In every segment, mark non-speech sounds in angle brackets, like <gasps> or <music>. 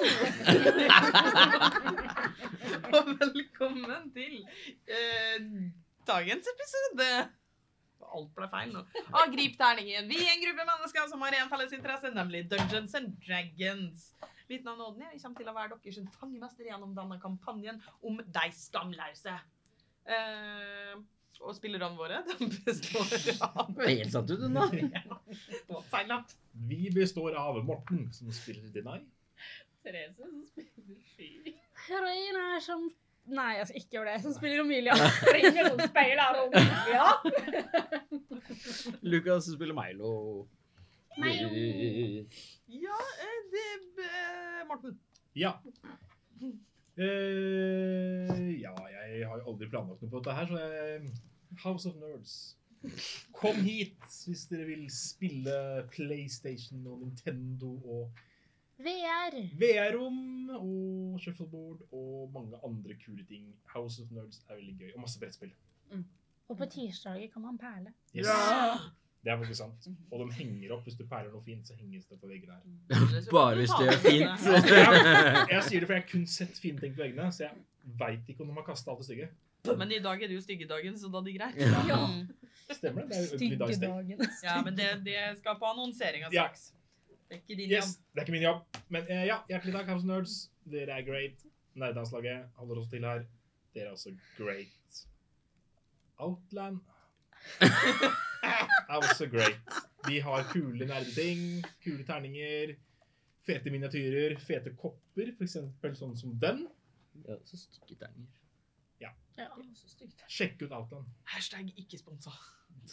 <laughs> Og velkommen til eh, dagens episode. Alt ble feil nå. Av Grip terningen. Vi er en gruppe mennesker som har en felles interesse, nemlig Dungeons and Dragons. Mitt navn er Odny, og jeg kommer til å være deres fangemester gjennom denne kampanjen om de skamløse. Eh, og spillerne våre de består av Helt satt ut, hun da. Det var feil navn. Vi består av Morten, som spiller Deny. Therese som spiller sky. Heroin er som Nei, altså, ikke gjør det. Som spiller Omilia. <laughs> Trenger noen speiler Omilia. <laughs> Lukas som spiller Milo. Milo. Ja, eh, det er Morten. Ja. Uh, ja, jeg har jo aldri planlagt noe på dette her, så jeg House of Nerds. Kom hit hvis dere vil spille PlayStation og Nintendo og VR. VR-rom og shuffleboard og mange andre kule ting. House of Nerds er veldig gøy. Og masse brettspill. Og på tirsdager kan man perle. Yes. Det er faktisk sant. Og de henger opp hvis du perler noe fint, så henges det på veggene her. Bare hvis det gjør fint. <laughs> Jeg sier det for jeg har kun sett fine ting på veggene, så jeg veit ikke om de har kasta alt det stygge. Men i dag er det jo styggedagen, så da er det greit. Ja. Stemmer det? Det er jo. Styggedagen. Ja, men det, det skal på annonseringa Ja. Det er ikke din Yes, jobb. det er ikke min jobb. Men eh, ja, hjertelig takk, House Nerds. Dere er great. Nerdelandslaget holder oss til her. Dere er også great. Outland <laughs> er også great. De har kule nerdeting, kule terninger, fete miniatyrer, fete kopper, eksempel sånn som den. Ja, så stygge terninger. Ja. Så stygt. Sjekk ut Outland. Hashtag ikke sponsa.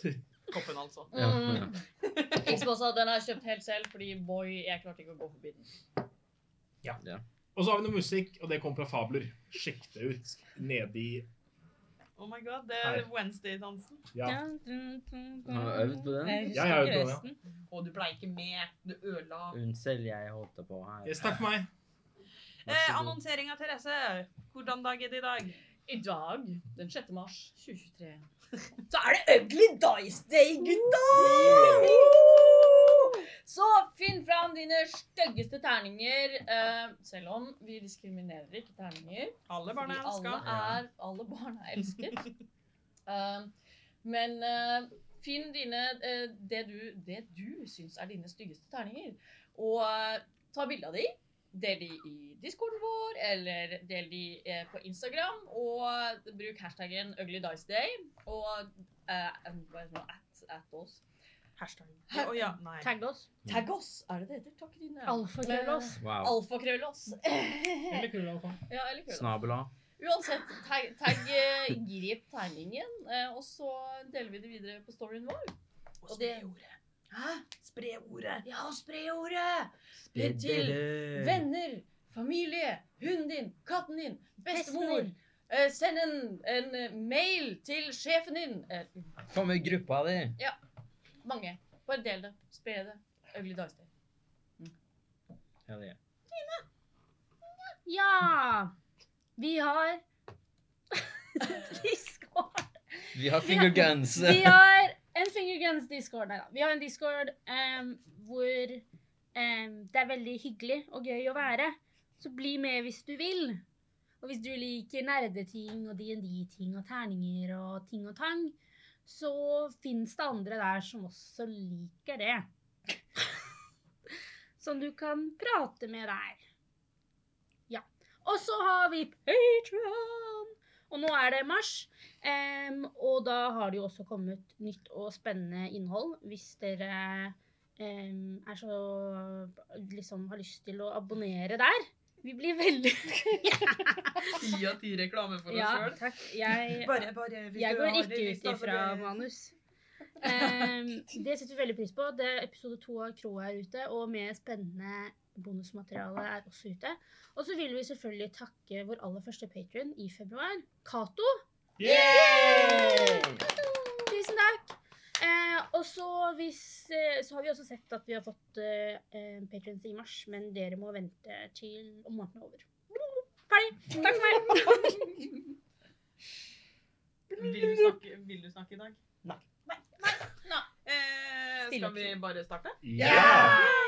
<laughs> Koppen, altså. Ja, Mm. ja. Xboxa, den har jeg kjøpt helt selv, fordi boy, jeg klarte ikke å gå forbi den. Ja. Og så har vi noe musikk, og det kommer fra Fabler. Sjekk det ut. Nedi Oh my god, det er Wednesday-dansen. Ja. Ja. Har du øvd på den? Jeg Ja, jeg har øvd på den, ja. Og du ble ikke med. Du ødela. Unnskyld, jeg holdt på her. Yes, takk for meg. Eh, annonsering av Therese. Hvordan dag er det i dag? I dag, den 6. mars 2023, så er det Ugly Dice Day, gutta! Så finn fram dine styggeste terninger. eh, selv om vi diskriminerer ikke terninger. Alle barn er elska. Alle, alle barn er elsket. uh, <laughs> men uh, finn dine, uh, det, du, det du syns er dine styggeste terninger, og uh, ta bilde av de. Del de i discorden vår, eller del de eh, på Instagram. Og bruk hashtaggen uglydiceday. Og uh, hva heter det nå? At, at oss. Hashtag. Å ja, nei. Tagg oss. Tagg oss, er det det heter? Takk Alfakrøll oss. Wow. Alfakrølloss. <laughs> Eller krøll ja. Snabela. Uansett, tagg, tagg eh, grip tegningen, eh, og så deler vi det videre på storyen vår. Og det- gjorde. Hæ? Spre ordet. Ja, spre ordet! Spre til venner, familie, hunden din, katten din, bestemor. Eh, send en, en eh, mail til sjefen din. Eh, Få med gruppa di. Ja. mange. Bare del det. Spre det. Ugly Dice Mm. Hell yeah. Ja! Vi har <laughs> Vi skal Vi har finger guns. Vi har en Fingerguns Discord. Nei da. Vi har en Discord um, hvor um, det er veldig hyggelig og gøy å være. Så bli med hvis du vil. Og hvis du liker nerdeting og DND-ting og terninger og ting og tang, så fins det andre der som også liker det. <laughs> som du kan prate med der. Ja. Og så har vi Patreon Og nå er det mars. Um, og da har det jo også kommet nytt og spennende innhold. Hvis dere um, er så liksom har lyst til å abonnere der. Vi blir veldig <laughs> Ti av ti reklame for oss Ja, sjøl. takk. Jeg, Bare, bare hvis jeg du går har ikke ut ifra manus. Um, det setter vi veldig pris på. Det er episode to av Kroa er ute, og med spennende bonusmateriale er også ute. Og så vil vi selvfølgelig takke vår aller første patron i februar, Cato. Yay! Tusen takk. Eh, og så, hvis, eh, så har vi også sett at vi har fått eh, eh, patrons i mars, men dere må vente til om måneden er over. Ferdig. Takk for meg. Vil du snakke, vil du snakke i dag? Nei. Nei. Nei. Eh, skal vi bare starte? Ja!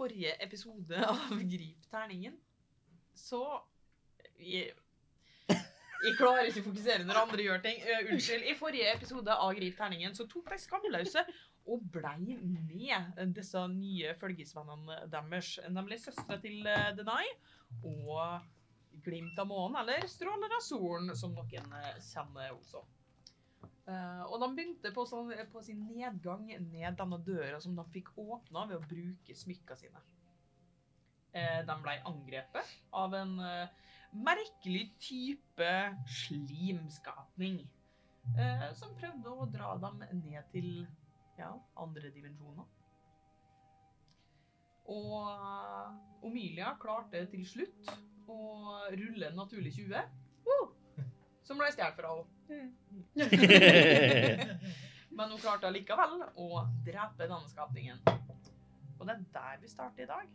Forrige episode <laughs> av Grip terningen, så jeg, jeg klarer ikke å fokusere når andre gjør ting. Uh, unnskyld. I forrige episode av Grip terningen så tok de skamløse og blei med disse nye følgesvennene deres. Nemlig søstera til eh, Denai og Glimt av månen, eller Stråler av solen, som noen eh, kjenner også. Eh, og de begynte på, sånn, på sin nedgang ned denne døra som de fikk åpna ved å bruke smykka sine. Uh, de ble angrepet av en uh, merkelig type slimskapning. Eh, som prøvde å dra dem ned til ja, andre dimensjoner. Og eh, Omilia klarte til slutt å rulle en naturlig 20. Som ble stjålet fra henne. Men hun klarte allikevel å drepe denne skapningen. Og det er der vi starter i dag.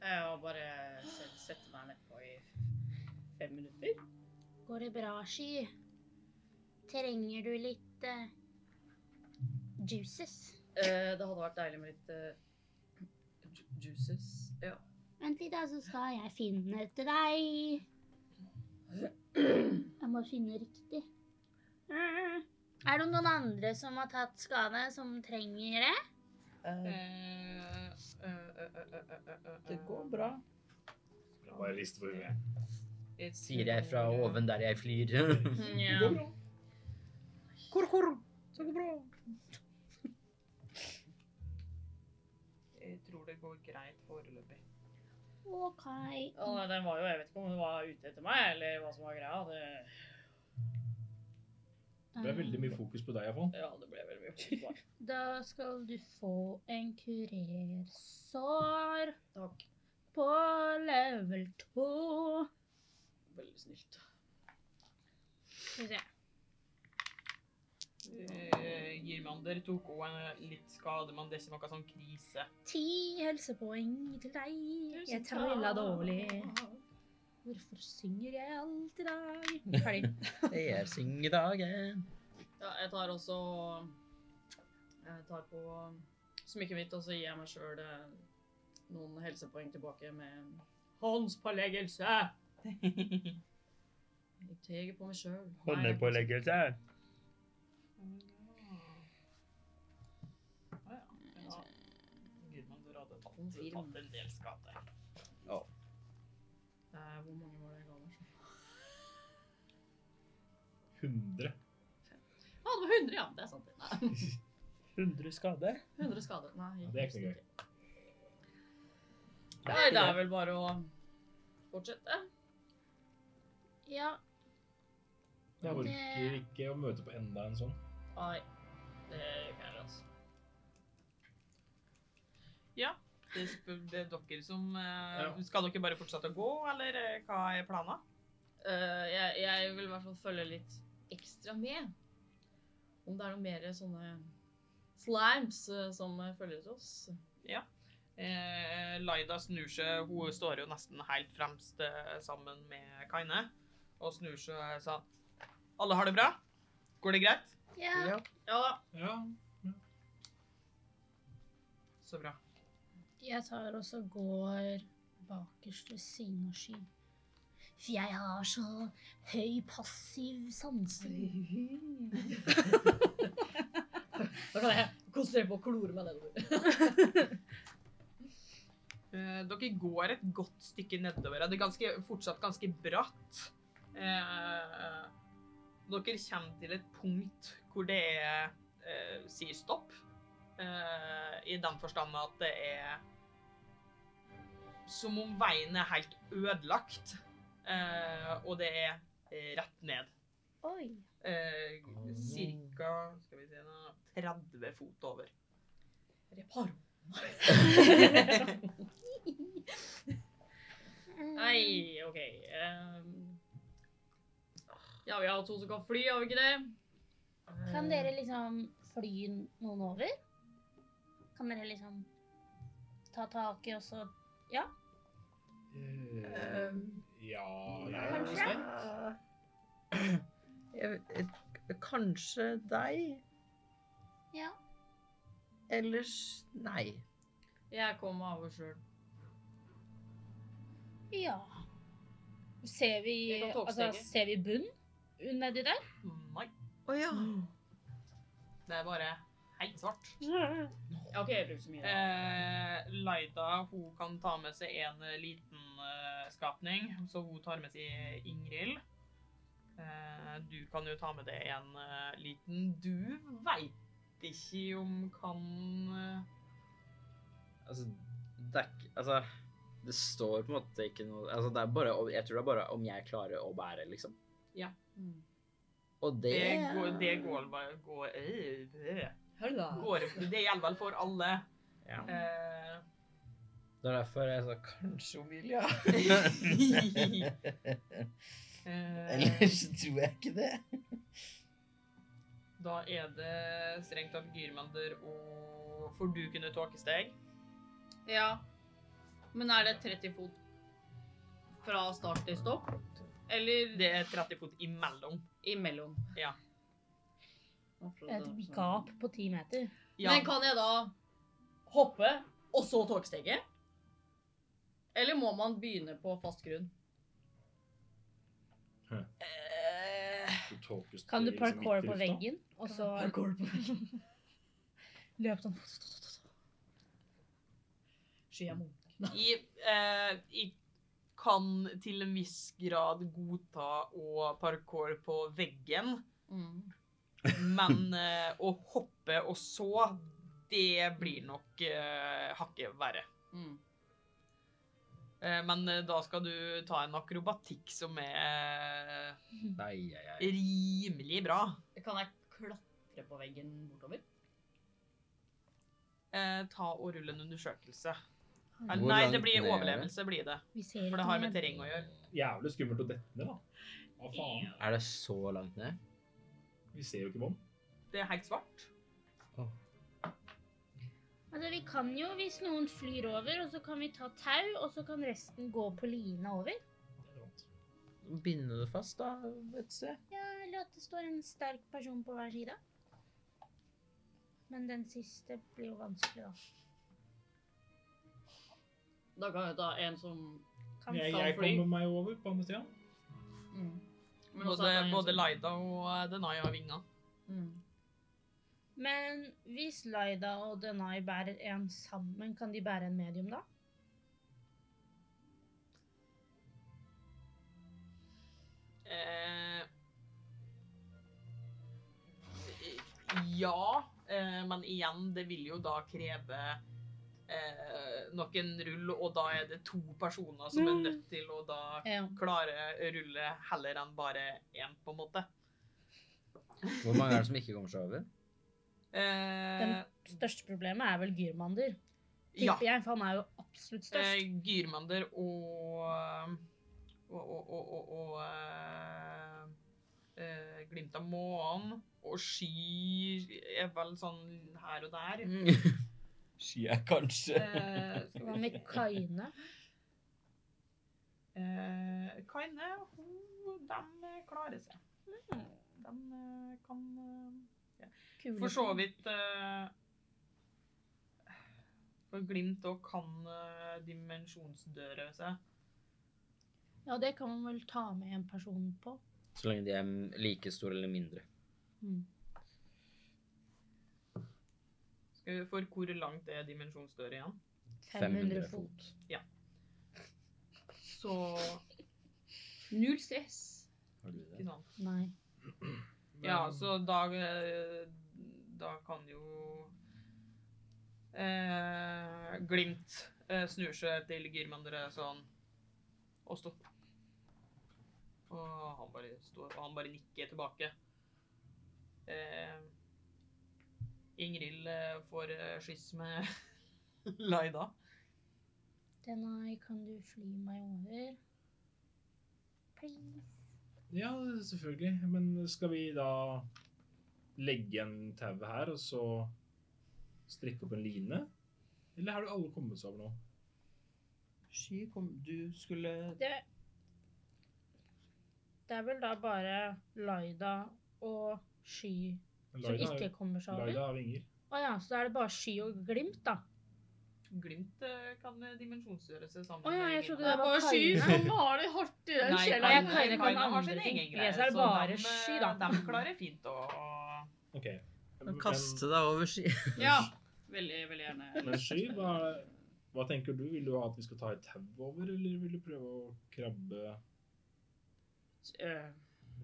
Jeg har bare se- sette meg nedpå i fem minutter. Går det bra, Sky? Trenger du litt uh, juices? Eh, det hadde vært deilig med litt uh, ju- juices. Ja. Vent litt, da, så skal jeg finne til deg. Jeg må finne riktig. Er det noen andre som har tatt skade, som trenger det? Eh, Det går bra. Bare liste for huet. Jeg Sier jeg fra oven der jeg flyr. <laughs> Det går bra. Kor, kor. Så går bra. Jeg tror det går greit foreløpig. OK. Nei, den var jo, jeg vet ikke om hun var ute etter meg, eller hva som var greia. Det, Det ble veldig mye fokus på deg, iallfall. ja, det ble veldig mye fokus på meg. <laughs> Da skal du få en kurersår Takk. på level 2. Veldig snilt. Skal vi se. Eh, Girmander tok også en litt skade, men det er ikke noe sånn krise. Ti helsepoeng til deg. Jeg trilla dårlig. Hvorfor synger jeg alt i dag? Ferdig. <laughs> Det er syngedagen. Ja, jeg tar også Jeg tar på smykket mitt, og så gir jeg meg sjøl noen helsepoeng tilbake med håndspåleggelse. <laughs> Jeg tar på meg sjøl. Håndepåleggelse. Hadde tatt, Konfirm. tatt en del skade. Ja. Eh, Hvor mange var det jeg ga deg? 100. Ja, det var 100, ja. Det er sant. <laughs> Nei. 100 skade. 100 skade. Nei, Ja, det er ikke noe gøy. Nei, det er vel bare å fortsette. Ja, Jeg orker ikke å møte på enda en sånn. Nei, det gjør ikke jeg, altså. Det, spør- det er dere som eh, Ja. Skal dere bare fortsette å gå, eller eh, hva er planen? Uh, jeg, jeg vil i hvert fall følge litt ekstra med. Om det er noe mer sånne slimes som følger etter oss. Eh, Laida snur seg, hun står jo nesten helt fremst sammen med Kaine, og snur seg sånn Alle har det bra? Går det greit? ja. Ja. Ja da. Ja. Så bra. Jeg tar også går bakerst ved siden av Sky. For jeg har så høy passiv sanse. <laughs> Da kan jeg konsentrere på å klore meg nedover. <laughs> Eh, dere går et godt stykke nedover. Det er ganske, fortsatt ganske bratt. Eh, dere kommer til et punkt hvor det er, eh, sier stopp. Eh, I den forstand at det er som om veien er helt ødelagt. Uh, og det er rett ned. Oi. Eh, cirka skal vi si, nå, 30 fot over. Reparo. <laughs> Nei, OK. ehm. ja, vi har to som kan fly, har vi ikke det? Kan dere liksom fly noen over? Kan dere liksom ta tak i og så Ja? Eh, ja, <clears throat> jeg Kanskje? Jeg, jeg, kanskje deg? Ja. ellers nei. Jeg kommer av oss sjøl. Ja. Ser vi, kan altså, ser vi bunn nedi der? Nei. Å ja. Det er bare helt svart. Jeg har ikke brukt så mye. Eh, Laida hun kan ta med seg en eh, liten eh, skapning, så hun tar med seg Ingrid. Eh, du kan jo ta med deg en eh, liten Du veit ikke om kan eh, Altså, det er ikke Altså, det står på en måte ikke noe Altså, det er bare Jeg tror det er bare om jeg klarer å bære, liksom. Mm. Og det Det går, det går, går, eh, det Halla. Går Det gjelder vel for alle. Ja. Uh, Det er derfor jeg sa kanskje Omilia. uh, <laughs> Ellers tror jeg ikke det. Da er det strengt tatt Gyrmander og Får du kunne tåkesteg? Ja. Men er det 30 fot fra start til stopp? Eller Det er 30 fot imellom. imellom? Ja. Et gap på ti meter. Ja, Men kan jeg da hoppe, og så togsteget? Eller må man begynne på fast grunn? eh, Du tolker Kan du liksom parkour midt på veggen, <laughs> og så løpe sånn Skyamon. jeg, eh, jeg kan til en viss grad godta å parkour på veggen, Mm. Men eh, å hoppe og så, det blir nok eh, hakket verre. Mm. Eh, men da skal du ta en akrobatikk som er Nei, nei, nei. rimelig bra. Kan jeg klatre på veggen bortover? Eh, ta og rulle en undersøkelse. Hvor nei, det blir ned er overlevelse, blir det. For det har med terreng å gjøre. Jævlig skummelt å dette ned, da. Hva faen? Er det så langt ned? Vi ser jo ikke bånd. Det er helt svart. Altså, vi kan jo, hvis noen flyr over, og så kan vi ta tau, og så kan resten gå på line over. Binde det fast, da, et sted. Ja, eller at det står en sterk person på hver side. Men den siste blir jo vanskelig, da. Da kan jeg ta en som Kan Jeg, kan jeg fly. kommer meg over på andre sida. mm. Både, både Laida og eh, Denai har vinger. Mm. Men hvis Laida og Denai bærer en sammen, kan de bære en medium da? Eh, ja, eh, men igjen, det vil jo da kreve eh, noen rull, og da er det to personer som er Mm. nødt til å da Ja. klare rulle heller enn bare én, på en måte. Hvor mange er det som ikke kommer seg over? Eh, Største problemet er vel Gyrmander. ja. Jeg, for han er jo absolutt størst. Eh, Gyrmander og og, og, og, og, og eh, eh, Glimt av månen og Sky er vel sånn her og der. Sky <laughs> er kanskje Eh, skal Hva ha med. Kaine? Eh, Kaine, hun, de klarer seg. De eh, kan ja. For så vidt eh, For Glimt òg kan dimensjonsdøre seg. Ja, det kan man vel ta med en person på. Så lenge de er like store eller mindre. Mm. Skal vi, for hvor langt er dimensjonsdøra igjen? 500 fot. Så Null stress. Har du ikke sant. Nei. Ja, så da eh, Da kan jo eh, Glimt eh, snur seg til Gyrmandere sånn og stopp. Og han bare står og han bare nikker tilbake. Eh, Ingrid eh, får eh, skyss med <laughs> Laida. Denne kan du fly meg over? Please. Ja, selvfølgelig. Men skal vi da legge en tauet her, og så strikke opp en line? Eller har du alle kommet seg over nå? Sky, kom Du skulle Det, det er vel da bare Laida og Sky som Laida har- ikke kommer seg over? Laida har vinger. Å ja, så da er det bare sky og glimt, da. Glimt eh, kan dimensjonsgjøre seg sammen. Å ja, med jeg trodde Det er bare sky som har det hardt i den Nei, kjelleren. Kaine- kan andre sin ting. egen er bare dem, sky, eh, da. De klarer fint å okay. Men kaste deg over sky. <laughs> Ja, veldig, veldig gjerne. Men Sky, hva, hva tenker du? Vil du ha at vi skal ta et tau over, eller vil du prøve å krabbe Eh,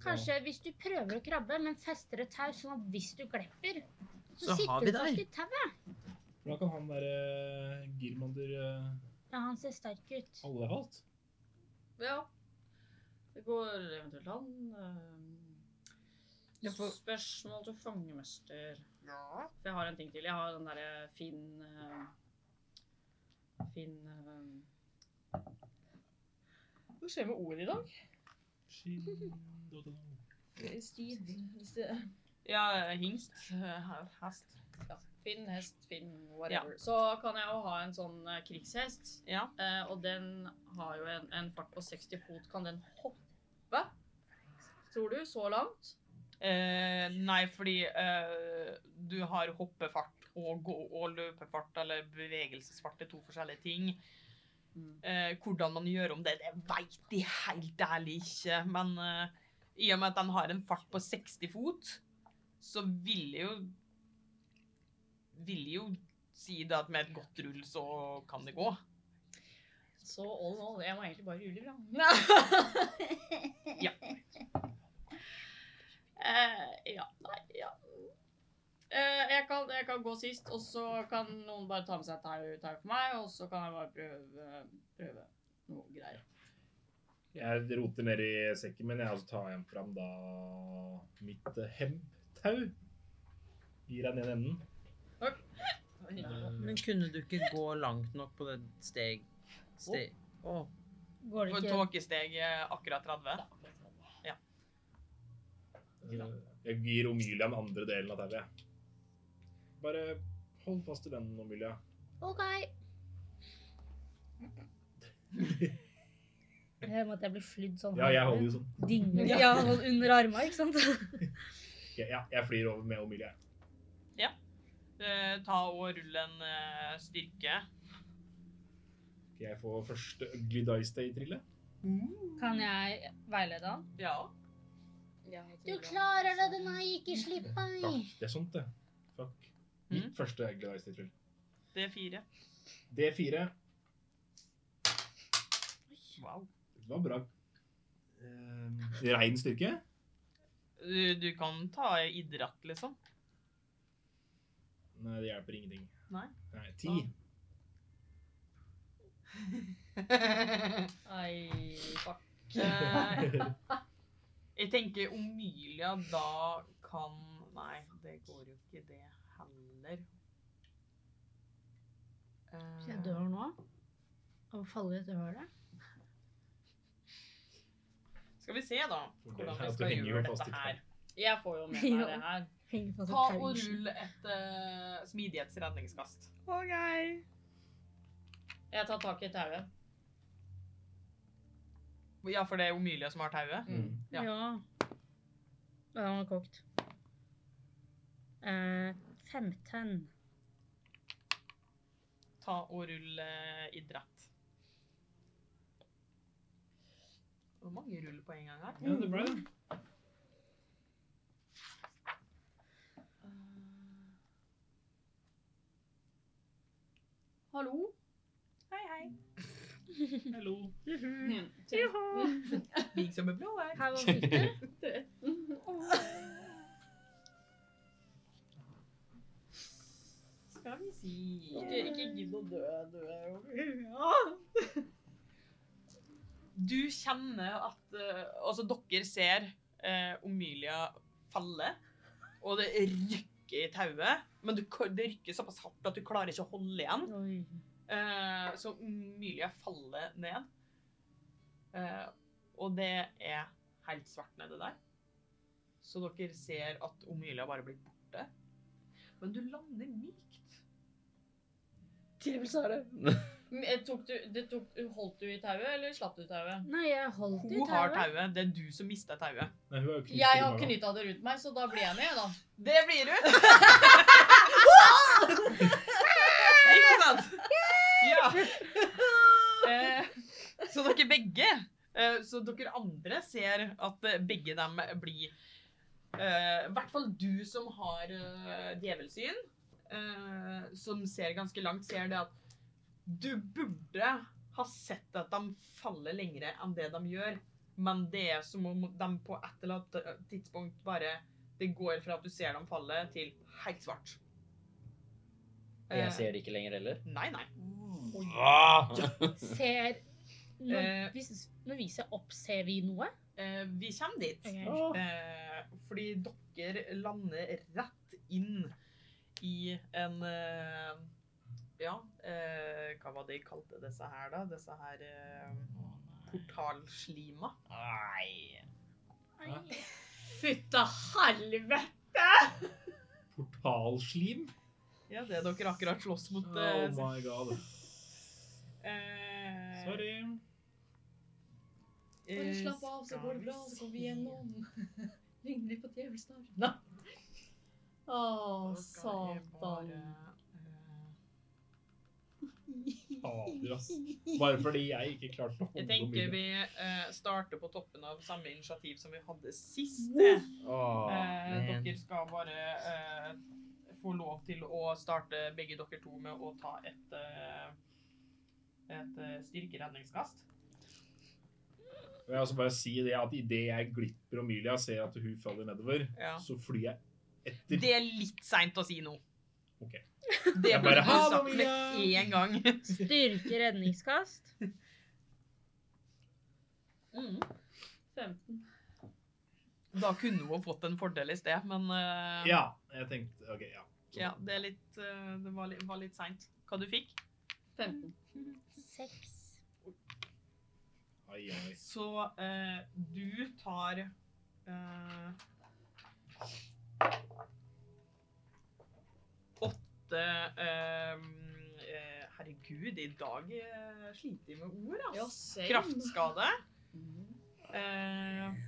Kanskje hvis du prøver å krabbe, men fester et tau, sånn at hvis du glepper, så, Så har sitter vi du fast deg. i tauet. Da kan han derre Girmander eh, Ja, han ser sterk ut. alle fast. Ja. Det går eventuelt an. Ja, eh, for- Spørsmål til fangemester. For jeg har en ting til. Jeg har den derre Finn eh, Finn eh, Hva skjer med ord i dag? Stid Ja, hingst. Hest. ja, Finn, hest, Finn, whatever. Så kan jeg jo ha en sånn eh, krigshest. Ja. Eh, og den har jo en, en fart på 60 fot. Kan den hoppe? Tror du? Så langt? Eh, nei, fordi eh, du har hoppefart og, og løpefart, eller bevegelsesfart, det er to forskjellige ting. Eh, hvordan man gjør om det, det veit de helt ærlig ikke. Men eh, i og med at den har en fart på 60 fot, så vil jo Vil jo si det at med et godt rull så kan det gå. Så all in all, jeg må egentlig bare rulle bra. Ja. <laughs> Uh, ja. Nei, ja. Eh, jeg, kan, jeg kan gå sist, og så kan noen bare ta med seg tau, tau for meg, og så kan jeg bare prøve, prøve noe greier. Jeg roter ned i sekken min, jeg, og så tar jeg fram da mitt eh, hemptau. Gir deg ned enden. Men kunne du ikke gå langt nok på det steg... steg... Å, Går det På ikke tåkesteg eh, akkurat 30. Eh, Jeg gir Omilia den andre delen av tauet. Bare hold fast i den, Omilia. OK. <laughs> Jeg måtte jeg blir flydd sånn. Ja, jeg holder jo sånn. Dingler. Ja, sånn under arma, ikke sant? Ja, ja, jeg flyr over med Omilia. Eh, ta og rull en eh, styrke. Jeg får første Ugly Dice Day-trille? Kan jeg veilede han? Ja. Du klarer det, nei, ikke slipp meg. Takk, det er sånt, det. Mitt mm. første er fire. D4. Wow. Det var bra. Um, Rein styrke? Du, du kan ta idrett, liksom. Nei, det hjelper ingenting. Nei. Nei, ti. <laughs> Ai, fuck. Eh, jeg tenker Omilia da kan Nei, det går jo ikke, det heller. Eh, Så jeg dør nå? Av å falle i dette hølet? Skal vi se, da, hvordan vi skal gjøre dette her. Jeg får jo med <laughs> meg det her. Ta og rull et uh, smidighetsredningskast. Jeg tar tak i tauet. Ja, for det er Omilia som har tauet. Mm. Ja. Ja. Ja, han var kokt. Eh, 15. Ta og rull eh, idrett. Var mange ruller på en gang her. Ja, det ble det. Hallo? Hei, hei. <laughs> Hallo. Mm. Big <laughs> som en blå her. Her var Victor. <laughs> Skal vi si Ikke, ikke gidd å dø, dø. Du kjenner at eh, Altså, dere ser eh, Omilia falle, og det rykker i tauet. Men du, det rykker såpass hardt at du klarer ikke å holde igjen. Eh, så Omilia faller ned. Eh, og det er helt svart nede der. Så dere ser at Omilia bare blir borte. Men du lander mykt. Trivels er det. Tok du, det tok, holdt du i tauet, eller slapp du tauet? Nei, jeg holdt i tauet. Hun har tauet. Det er du som mista tauet. Nei, Jeg har knytta det rundt meg, så da blir jeg med, da. Det blir du! <laughs> Ikke sant? Ja. Eh, så dere begge, eh, så dere andre ser at eh, begge dem blir eh, I hvert fall du som har djevelsyn, eh, som ser ganske langt, ser det at du burde ha sett at de faller lengre enn det de gjør, men det er som om de på et eller annet eh, tidspunkt bare Det går fra at du ser dem falle, til helt svart. Eh, Jeg ser det ikke lenger heller. Nei, nei. Ah! Ser når, Eh. hvis, når vi ser opp, ser vi noe? Eh, vi kommer dit. Okay. Eh, fordi dere lander rett inn i en eh, Ja, eh, hva var det de kalte disse her, da? Disse her eh, portalslima. Nei. Nei. Fytta helvete! Portalslim? Ja, det dere akkurat slåss mot. Oh my god. eh, Sorry. Bare slapp av, så går det bra, så går vi gjennom. Ring de på djevelstar. Å, satan. eh, <laughs> Fader, ass. Bare fordi jeg ikke klarte å holde Jeg tenker vi eh, starter på toppen av samme initiativ som vi hadde sist. Åh, Eh, men- dere skal bare eh, få lov til å starte begge dere to med å ta et, eh, et eh, styrkeredningskast. Jeg vil også bare si det at idet jeg glipper Omilia ser at hun faller nedover, Ja. så flyr jeg etter. Det er litt seint å si nå. Ok. Det Jeg burde bare, du «Ha sagt med Emilia!» en gang. Styrke redningskast. <laughs> Mm. 15. Da kunne hun fått en fordel i sted, men uh, Ja, jeg tenkte OK, ja. Ja, det, er litt, uh, det var, litt- var litt seint. Hva du fikk? 15. 6. Ai, ai. Så uh, du tar eh, Åtte eh, eh, Herregud, i dag eh, sliter jeg med ord, Ja, ass. same. Kraftskade. Mm. Eh,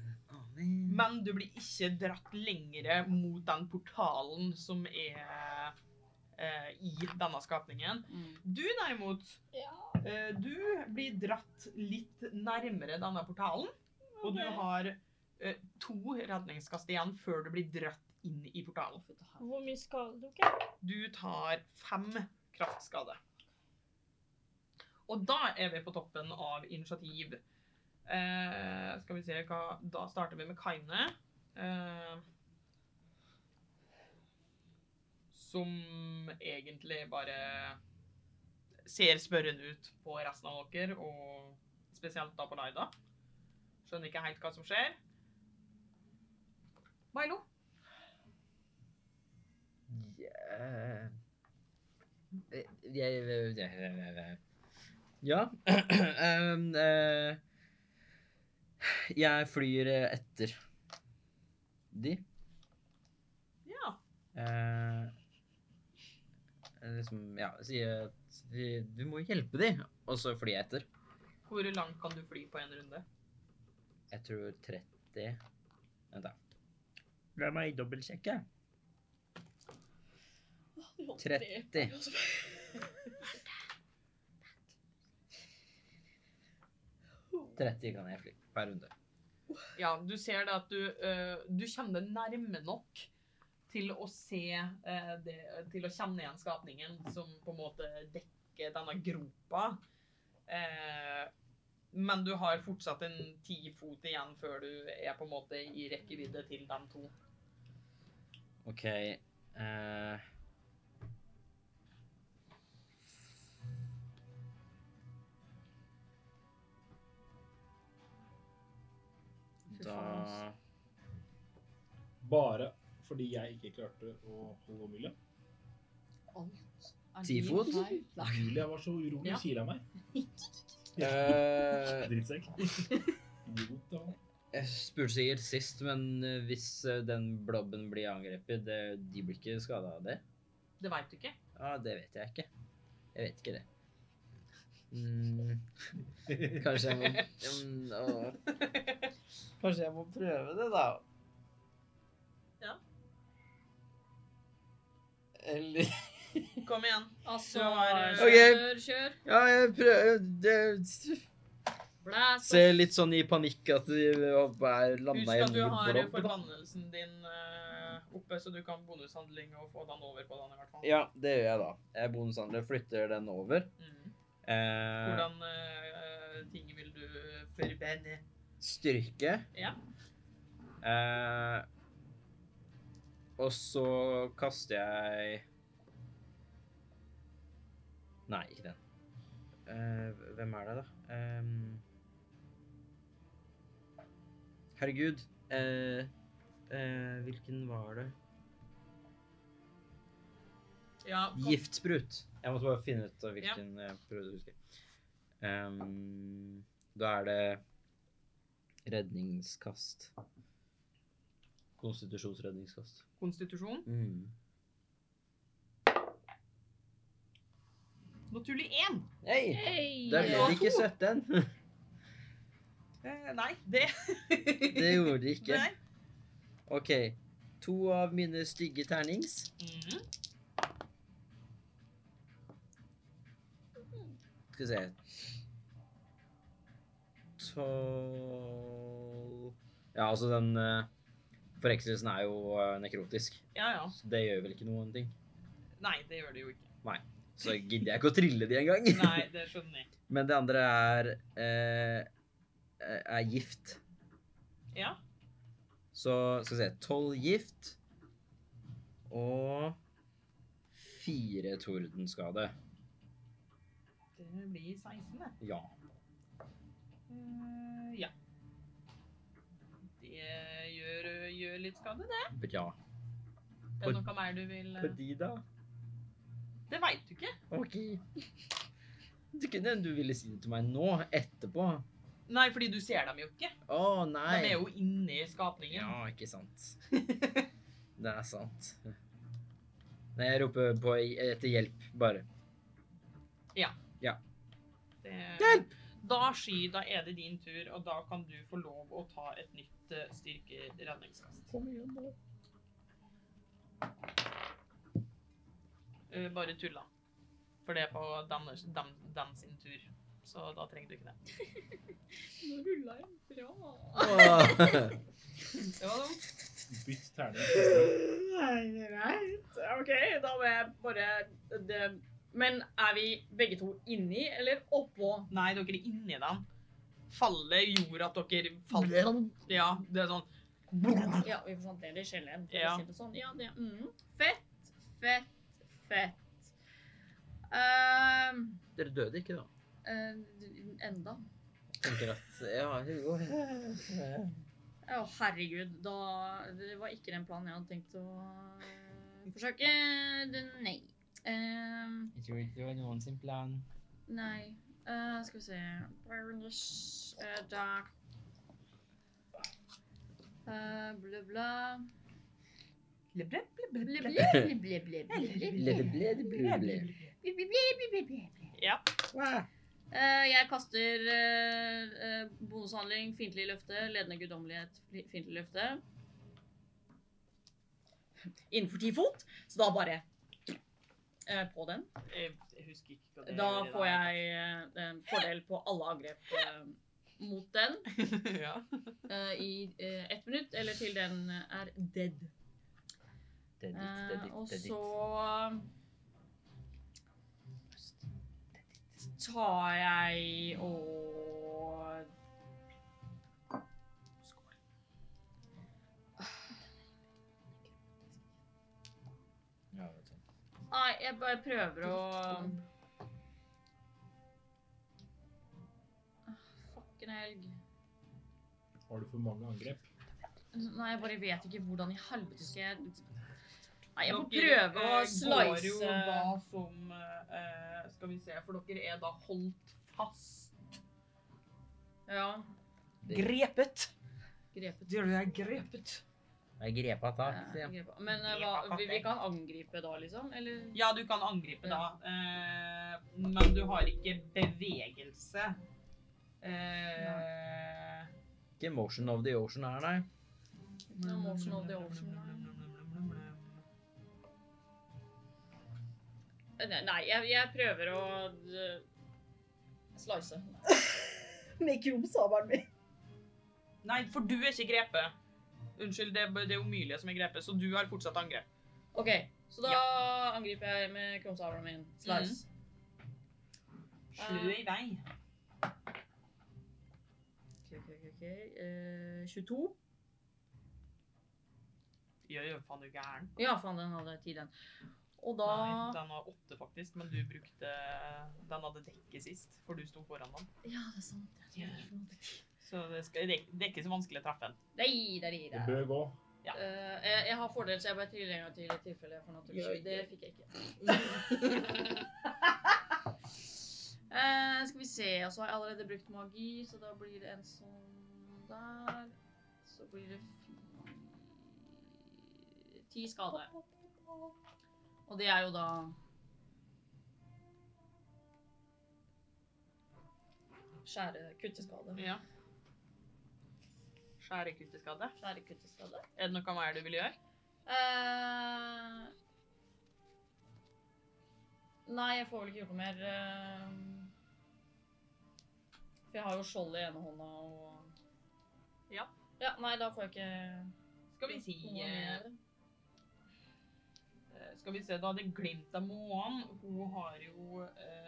men du blir ikke dratt lengre mot den portalen som er eh, i denne skapningen. Mm. Du derimot Ja. Eh, Du blir dratt litt nærmere denne portalen, og du har eh, to redningskast igjen før du blir dratt inn i portalen. Hvor mye skade du jeg? Du tar fem kraftskade. Og da er vi på toppen av initiativ. Eh, skal vi se hva Da starter vi med Kaine. Eh, som egentlig bare ser spørrende ut på resten av dere, og spesielt da på Laida. Skjønner ikke helt hva som skjer. Milo? Eh, jeg, jeg, jeg, Ja. Um, eh, jeg flyr eh, etter de. Ja. Eh, liksom, ja, sier at vi- du må hjelpe de, og så fly etter. Hvor langt kan du fly på en runde? Jeg tror 30 Vent, da. La meg dobbeltsjekke. 30. 30 kan jeg fly per runde. Ja, du ser det at du, uh, du kommer deg nærme nok til å se uh, det, Til å kjenne igjen skapningen som på en måte dekker denne gropa. Uh, men du har fortsatt en ti fot igjen før du er på en måte i rekkevidde til de to. OK eh, Da Bare fordi jeg ikke klarte å holde Omilia. Alt er din feil. Nei. Var så urolig Ja. sier jeg meg. <laughs> eh, <laughs> Drittsekk. Idiot, da. Jeg spurte sikkert sist, men eh, hvis eh, den blobben blir angrepet, det, de blir ikke skada av det? Det veit du ikke. Ja, det vet jeg ikke. Jeg vet ikke det. Mm, <laughs> kanskje jeg må mm, å. Kanskje jeg må prøve det, da. Ja. Eller Kom igjen. Altså, kjør, okay. kjør. Ja, jeg prøver det, Blæs Ser litt sånn i panikk at de er landa Husk at du har forbannelsen din eh, oppe, så du kan bonushandling og få den over på den i hvert fall. Ja, det gjør jeg da. Jeg bonushandler flytter den over. Mm. Eh, Hvordan uh, ting vil du forbenne? Styrke. Ja. Eh, og så kaster jeg Nei, ikke den. Eh, hvem er det, da? Eh, herregud. Eh, eh, hvilken var det? Ja. Giftsprut. Jeg måtte bare finne ut av hvilken jeg prøvde å huske. Um, da er det redningskast. Konstitusjonsredningskast. Konstitusjon. Mm. Naturlig én. Hei! Hey. Der ble det ikke 17. <laughs> Eh, nei, det <laughs> Det gjorde det ikke. Nei. OK. To av mine stygge ternings. Mm. Skal vi se Tolv Ja, altså, den uh, forhekselsen er jo eh, nekrotisk. Ja, ja. Så det gjør vel ikke noen ting. Nei, det gjør det jo ikke. Nei. Så gidder jeg ikke å trille de engang. <laughs> Nei, det skjønner jeg. <laughs> Men det andre er eh, er gift. Ja. Så skal vi se Tolv gift og fire tordenskade. Det blir 16, det. Ja. Eh, ja. Det gjør, gjør litt skade, det. Bra. Er det noe mer du vil eh, På de, da? Det veit du ikke. OK. Det kunne hende du ville si det til meg nå, etterpå. Nei, fordi du ser dem jo ikke. Å, nei. De er jo inni skapningen. Ja, ikke sant. <laughs> Det er sant. Nei, jeg roper på etter hjelp, bare. Ja. Det, Hjelp! Da, Sky, da er det din tur, og da kan du få lov å ta et nytt uh, styrkeredningskast. Kom igjen, da. Eh, bare tulla. For det er på deres, dem, dem sin tur. Så da trenger du ikke det. Nå rulla jeg bra. <laughs> Det var dumt. Bytt terning. Nei, greit. OK, da må jeg bare det. Men er vi begge to inni eller oppå? Nei, dere er inni dem. Fallet gjorde at dere falt. Ja, det er sånn Ja, vi forsvant ned i kjelleren. For Ja. å si det sånn. Ja, det, mm. Fett, fett, fett. Ehm, Dere døde ikke, da? Uh, enda. Tenker at Ja, jo. Å, herregud. Da Det var ikke den planen jeg hadde tenkt å forsøke. Nei. Ehm, tror ikke var noen sin plan. nei. Uh, skal vi se Baroness uh, Dark uh, Bla, bla. Ja. Eh, jeg kaster eh, eh, bonushandling, fiendtlig løfte, ledende guddommelighet, fi- fiendtlig løfte. Innenfor ti fot, så da bare eh, på den. Jeg husker ikke hva det Da får jeg eh, en fordel på alle angrep eh, mot den <laughs> ja. <laughs> eh, i eh, ett minutt, eller til den er dead. dead, it, dead, it, dead Eh, og så tar jeg og Nei, jeg bare prøver å Ah, Fucken helg. Har du for mange angrep? Nei, jeg bare vet ikke hvordan i helvete skal jeg Nei, jeg får prøve å slice Dere går jo slice da som eh, Skal vi se, for dere er da holdt fast. Ja, Grepet. grepet. Dere er grepet. Jeg grepa tak, sier jeg. Men eh, hva, vi, vi kan angripe da, liksom? Eller? Ja, du kan angripe da, eh, men du har ikke bevegelse. Eh, Ikke motion of the ocean her, nei. No motion of the ocean. Nei, jeg, jeg prøver å uh, slice. <laughs> Med krumsabelen min. Nei, for du er ikke grepet. Unnskyld, det, det er Omilie som er grepet, så du har fortsatt angrep. OK, så da angriper jeg med krumsabelen min. Slice. Slø i vei. OK, OK, OK. ok. Eh, 22. Ja, ja, faen, du er gæren. Ja, faen, den hadde ti, den. Og da Nei, den var åtte, faktisk, men du brukte Den hadde dekket sist, for du sto foran den. Ja, det er sant. Jeg tror det. Så det, skal, det, det er ikke så vanskelig å treffe den. Nei, det gir Det det. bør gå. Ja. Uh, jeg, jeg har fordel, så jeg bare triller en gang til i tilfelle jeg får naturlig skyld. Det fikk jeg ikke. uh, <laughs> skal vi se, og så har jeg allerede brukt magi, så da blir det en sånn der. Så blir det ti skade. Og det er jo da Skjære kutteskade. Ja. Skjære kutteskade. Er det noe mer du vil gjøre? Uh, nei, jeg får vel ikke gjort noe mer. Uh, for jeg har jo skjold i ene hånda og Ja. Ja, nei, da får jeg ikke Skal vi si eh, Skal vi se, da det glimt av månen Hun har jo eh,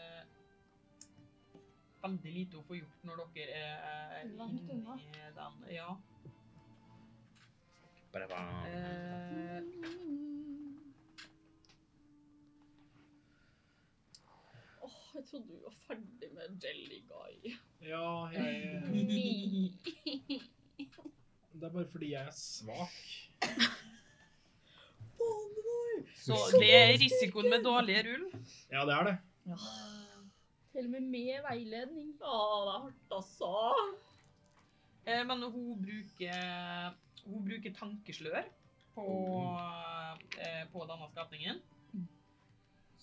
veldig lite å få gjort når dere er Langt inni unna. den. Ja. Eh, Åh, jeg trodde vi var ferdig med Jelly Guy. Ja, jeg <laughs> Det er bare fordi jeg er svak. så det er risikoen med dårlige rull. Ja, det er det. Til og med med veiledning. Å, det er hardt, altså. Eh, men hun bruker, hun bruker tankeslør på, eh, på denne skapningen.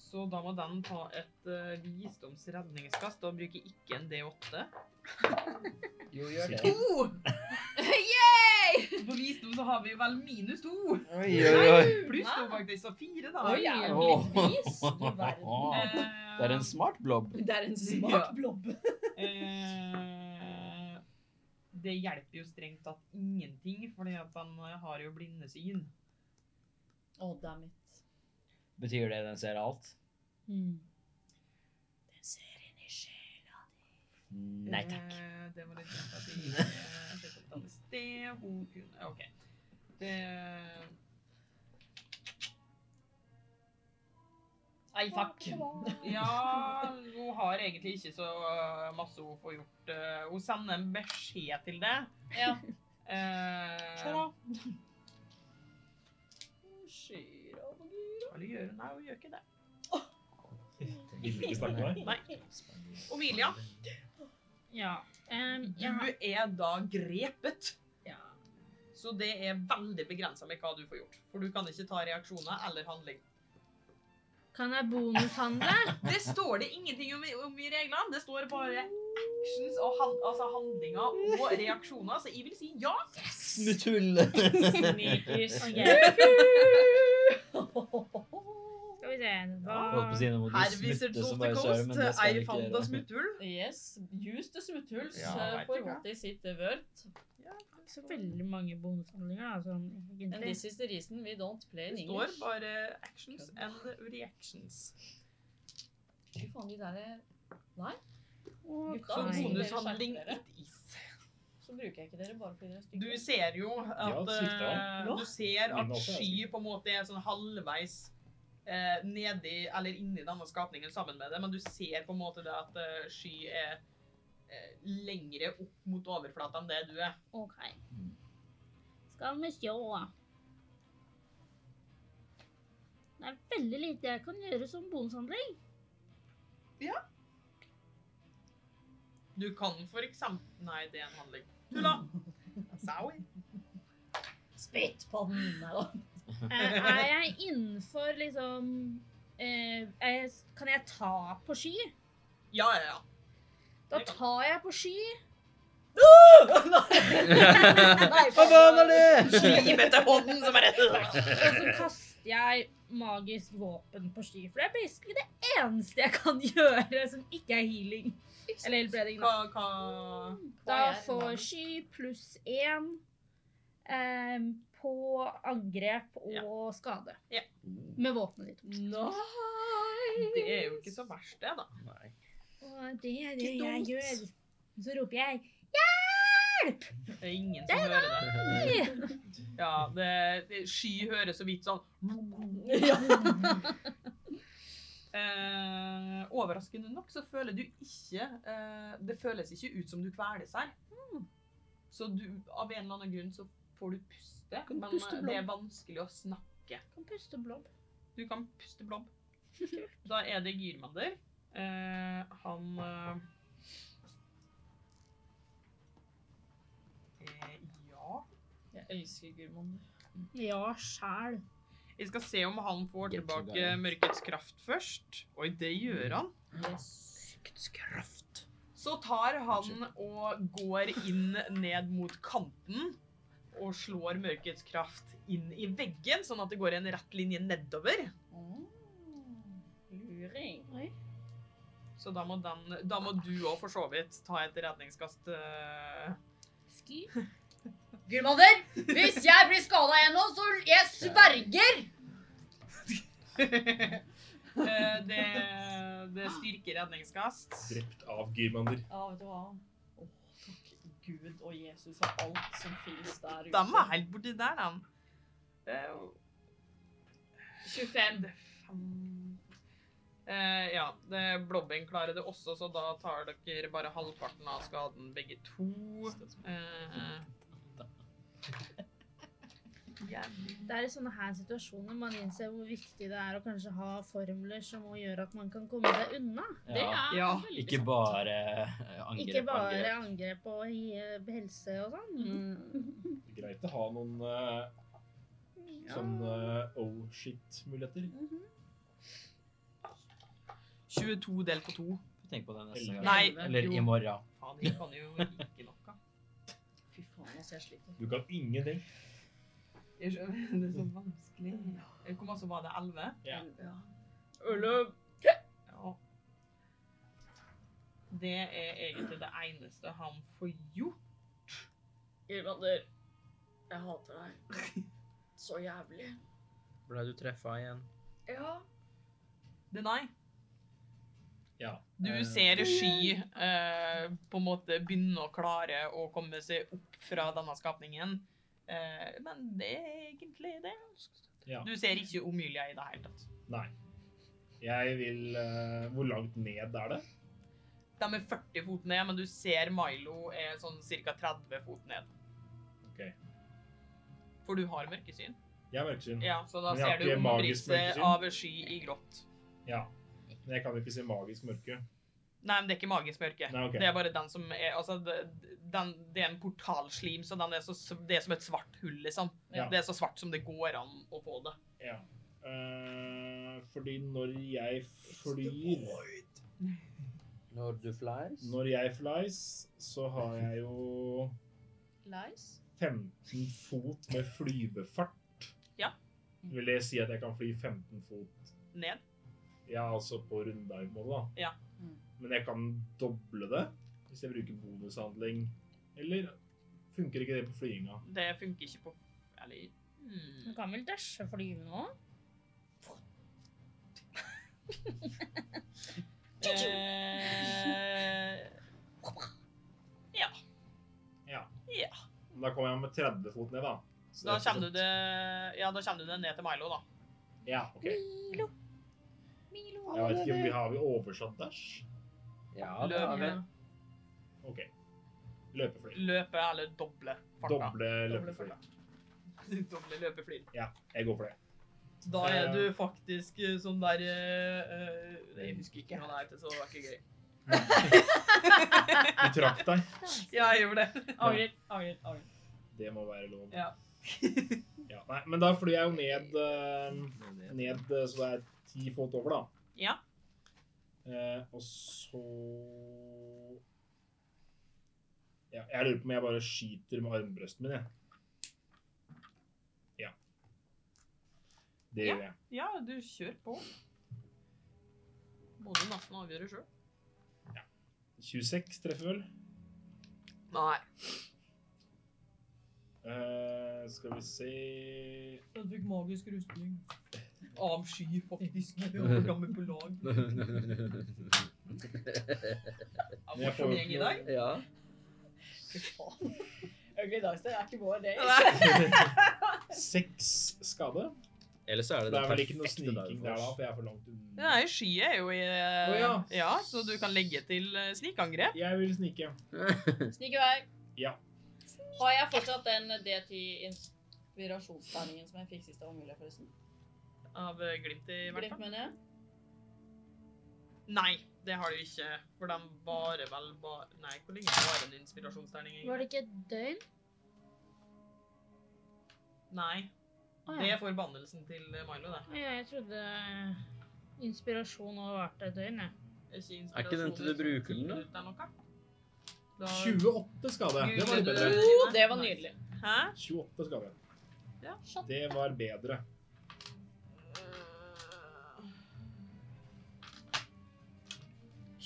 Så da må den ta et uh, visdomsredningskast og bruke ikke en D8. Jo, gjør det. To! <laughs> Yay! På visdom så har vi vel minus to. Oi, oi, oi. Pluss to, faktisk. Så fire, da. Oi, jeg er vis. Du verden. Eh, Det er en smart blob. Det er en Ja. smart blobb. <laughs> eh, det hjelper jo strengt tatt ingenting, fordi at han har jo blindesyn. Å, damn it. Betyr det den ser alt? Mm. Den ser inn i sjela. Nei takk. Eh, det var litt kjent at vi eh, sett opp den sted. Hun kunne OK. Det Nei, fuck. <laughs> Ja, hun har egentlig ikke så masse hun får gjort. Eh, Hun sender en beskjed til det. Ja. Eh, på gira. Eller gjør hun Nei, hun gjør ikke det. Vil du ikke snakke med meg? Nei. Omilia, Ja. em, du er da grepet. ja. Så det er veldig begrensa med hva du får gjort. For du kan ikke ta reaksjoner eller handling. Kan jeg bonushandle? Det står det ingenting om, i- om i reglene. Det står bare actions og han, altså handlinger og reaksjoner. Så jeg vil si ja. Smutthull! Sneakers. Ok. <laughs> De Her viser vi fant gjøre. smutthull. Yes, use Ja, eh, vet for what is it worth. Så veldig mange bonushandlinger, da, sånn And this is the reason we don't play in English. Det står English. bare actions and reactions. Fy faen, de der Nei, Gutta, Så bonushandling it is. så bruker jeg ikke dere bare fordi dere er Du ser jo at ja, uh, Du ser at sky på en måte er sånn halvveis eh, nedi eller inni denne skapningen sammen med det, men du ser på en måte det at eh, sky er eh, lengre opp mot overflata enn det du er. Ok. Skal vi sjå. Det er veldig lite jeg kan gjøre som bonushandling. Du kan for eksempel Nei, det er en handling. Tulla! <laughs> Sorry. Spytt på den! Nei. Eh, er jeg innenfor liksom eh, er, Kan jeg ta på sky? Ja, ja, ja. Da tar jeg på sky. Hva faen er det? <laughs> Slimete hånden som er Og så kaster jeg magisk våpen på sky. For det er basically det eneste jeg kan gjøre som ikke er healing. Eller helbreding. da. Hva, hva Da får sky pluss én em, på angrep og skade. Ja. Med våpenet ditt. Nei! Det er jo ikke så verst, det, da. Nei. Og det er det Ikke jeg dumt. gjør. Så roper jeg 'hjelp'! Det er ingen som hører det. Ja, det, det, Sky hører så vidt sånn <laughs> eh, Overraskende nok så føler du ikke eh, Det føles ikke ut som du kveles her. Så du, av en eller annen grunn så får du puste, Kan men puste det er vanskelig å snakke. Du Kan puste blobb. Du kan puste blobb. Da er det Gyrmander. Eh, han eh, eh, Ja Jeg elsker Girmander. Ja, sjæl. Vi skal se om han får tilbake mørkets kraft først. Oi, det gjør han. Mørkets Kraft. Så tar han og går inn ned mot kanten og slår mørkets kraft inn i veggen, sånn at det går en rett linje nedover. Luring. Så da må, den, da må du òg for så vidt ta et redningskast. Uh... Ski. <laughs> Gurmander, hvis jeg blir skada igjen nå, så jeg sverger! Eh, det, det styrker redningskast. Drept av Gyrmander. Ja, vet du hva? Gud og Jesus og alt som finnes der ute. De var helt borti der, de. Det 25. det fem- Eh, ja, det, Blobben klarer det også, så da tar dere bare halvparten av skaden begge to. Eh, <laughs> jævlig. Det er i sånne her situasjoner man innser hvor viktig det er å kanskje ha formler som må gjøre at man kan komme seg unna. Det Ja. er Ja, Ikke bare eh, angrep, Ikke bare angrep. angrep og helse og sånn. Mm. <laughs> Greit å ha noen uh, sånne oh shit-muligheter. 22 delt på 2. Tenk på det neste gang. Nei, Eller i morgen. Faen, jeg kan jo ikke noe. Fy faen, altså, jeg sliter. Du kan ingenting. Jeg skjønner, <laughs> Det er så vanskelig. Hvor masse var det? 11? Ja. Ja. Ja. Det er egentlig det eneste han får gjort. Gurmander, jeg hater deg. Så jævlig. Ble du treffa igjen? Ja. Det nei. Ja. du Eh, ser Sky eh, på en måte begynne å klare å komme seg opp fra denne skapningen. Eh, men det er egentlig det. Ja. Du ser ikke Omilia i det hele tatt. Nei. Jeg vil eh, Hvor langt ned er det? De er 40 fot ned, men du ser Milo er sånn ca. 30 fot ned. Ok. For du har mørkesyn. Jeg har mørkesyn. Ja, så da ser du omrisset av sky i grått. Ja. Men jeg kan ikke se magisk mørke. Nei, men det er ikke magisk mørke. Nei, okay. Det er bare den som er Altså, den, det er en portalslim, så den er så, det er som et svart hull, liksom. Ja. Det er så svart som det går an å få det. Ja. Uh, fordi når jeg flyr Når du flies? Når jeg flies, så har jeg jo Lies? 15 fot med flyvefart. Ja. Vil det si at jeg kan fly 15 fot Ned. Ja, altså på rundearmmålet, da. Ja. Men jeg kan doble det hvis jeg bruker bonushandling. Eller funker ikke det på flyginga? Det funker ikke på Eller Du hmm. kan vel dæsje flyet nå? eh, Ja. Ja. Ja. Da kommer jeg med 30 fot ned, da. Så Da er kommer du det Ja, da kommer du det ned til Milo, da. Ja, ok. Milo. Milo. Jeg vet ikke om vi har vi oversatt dash. Ja, det har vi. Ok. Løpefly. Løpe eller doble farta. Doble løpefly. doble løpefly. <laughs> Jeg går for det. Så da er du faktisk eh, sånn der eh, eh, Jeg husker ikke hva det heter, så det var ikke gøy. <laughs> Du trakk deg. Ja, jeg gjorde det. <laughs> Angrer, angrer, angrer. Det må være lov. Ja. Ja, nei, men da flyr jeg jo ned, eh, ned eh, så det er ti fot over, da. Ja. Eh, og så ja, Jeg lurer på om jeg bare skyter med armbrøsten min, jeg. Ja. Det gjør jeg. Ja, du kjør på. Må du nesten avgjøre sjøl. 26 treffer vel. Nei. Eh, skal vi se Du fikk magisk rustning. Avsky, faktisk. Jeg var med på lag. Er det jo gjeng i dag. ja. Fy faen. Ugly Dagster er ikke vår day. <laughs> Seks skade. Eller så er det Det det er vel ikke noe sniking der, da, for jeg er for langt unna. Nei, sky er jo i oh, ja. Ja, så du kan legge til eh, snikangrep. Jeg vil snike. <laughs> snike Snik i vei. Ja. Har jeg fortsatt den D10-inspirasjonsterningen som jeg fikk sist? Det var mulig, forresten. Av eh, glimt, i hvert Glimt, fall. mener jeg. Nei, det har du ikke. For de varer vel bare Nei, hvor lenge varer en inspirasjonsterning? egentlig? Var det ikke et døgn? Nei. Å, Det er forbannelsen til eh, Milo, det. ja, jeg trodde inspirasjon hadde vært et døgn, jeg. Er ikke, Er ikke den til du bruker den, da? da? Noe? Da 28 skade. Det var litt bedre. Oh, det var nydelig. Hæ? 28 skade. Ja. Det var bedre.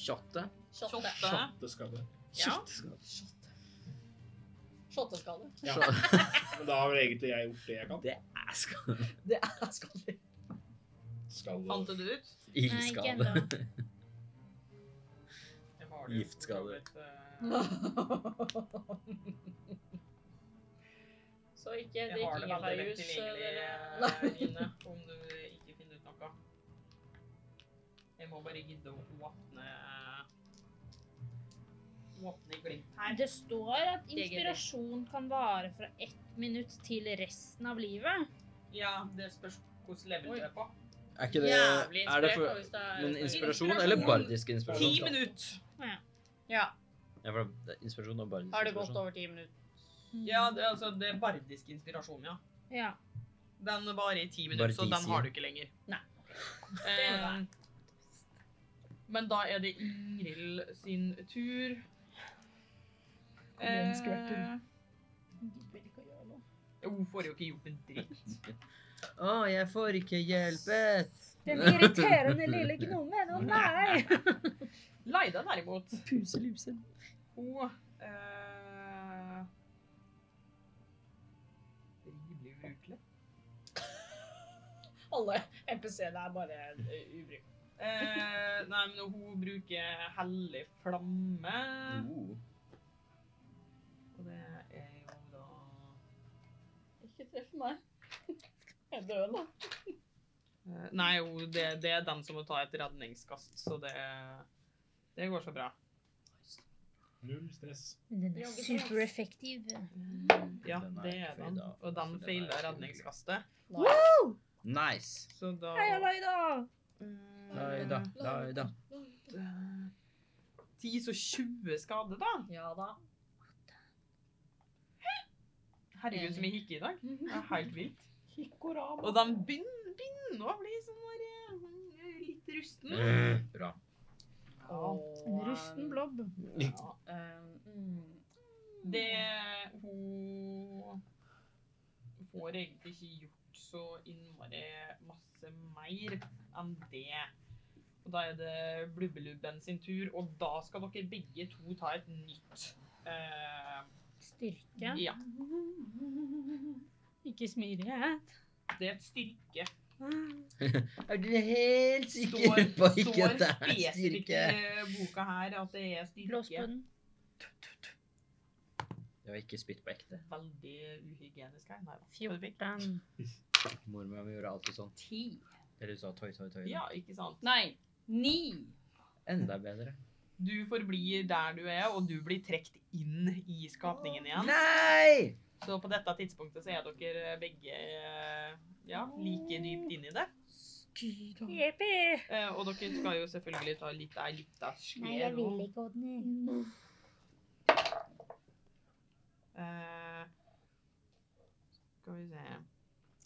Shotte. Shotte. Shotte. 28 skade. Ja. Shotteskade. Ja. <laughs> Men da har vel egentlig jeg gjort det jeg kan. Det er skade. Det er skadelig. Skal Fant du det ut? Ildskade. Giftskade. så eh, Så ikke drikk ingefærjus. dere. eh, om du ikke finner ut noe. Jeg må bare gidde å åpne i glimt her. Det står at inspirasjon kan vare fra ett minutt til resten av livet. Ja, det spørs hvordan level du er på. Er ikke det Jævlig Er det for Men inspirasjon eller bardisk inspirasjon? Ti minutter! Ja. Ja, for det er inspirasjon og bardisk Har det gått over ti minutter? Ja, det, er altså, det er bardisk inspirasjon, ja. Ja. Den varer i ti minutter, så den har du ikke lenger. Nei. Eh, men da er det Ingrid sin tur. Kom igjen. Eh, Hun får jo ikke gjort en dritt. <laughs> Å, jeg får ikke hjulpet. Den irriterende lille gnomen. Å nei! Laida derimot, Puselusen. hun eh, Rimelig ubrukelig. <laughs> Alle NPC-ene er bare uh, ubrukt. Eh, nei, men hun bruker hellig flamme. Oh. Ikke treff meg. <laughs> Jeg er død nå. Eh, Nei, jo, det, det er den som må ta et redningskast, så det, det går så bra. Null stress. Den er supereffektiv. Ja, det er den. Og den er feiler redningskastet. Nice. Nice. Så da Heia Laida! Laida, Laida. eh, 10 så 20 skade, da. Ja da. Herregud, så mye hikke i dag. Det er helt vilt. Og de begynner, begynner å bli sånn der, eh, litt rusten. Mm, bra. En rusten blobb. Ja, um, mm. Det Hun får egentlig ikke gjort så innmari masse mer enn det. Og da er det Blubbelubben sin tur, og da skal dere begge to ta et nytt eh, Styrke. Ja. Ikke smidighet. Det er et styrke. Er du helt sikker Står, på ikke står at det er spesifikt styrke? i boka her at det er Blås styrke. på den. Det var ikke spytt på ekte. Veldig uhygienisk her. Nei da. Perfekt. 14. Mormor mi gjorde alltid sånn. Ti. Eller du sa tøy, tøy, tøy. Ja, ikke sant. Nei. Ni. Enda bedre. Du forblir der du er, og du blir trukket inn i skapningen igjen. Nei! Så på dette tidspunktet så er dere begge eh, ja, like dypt inn i det. Jippi! Eh, Og dere skal jo selvfølgelig ta litt av litt av Nei, jeg vil ikke, Odny. Eh, Skal vi se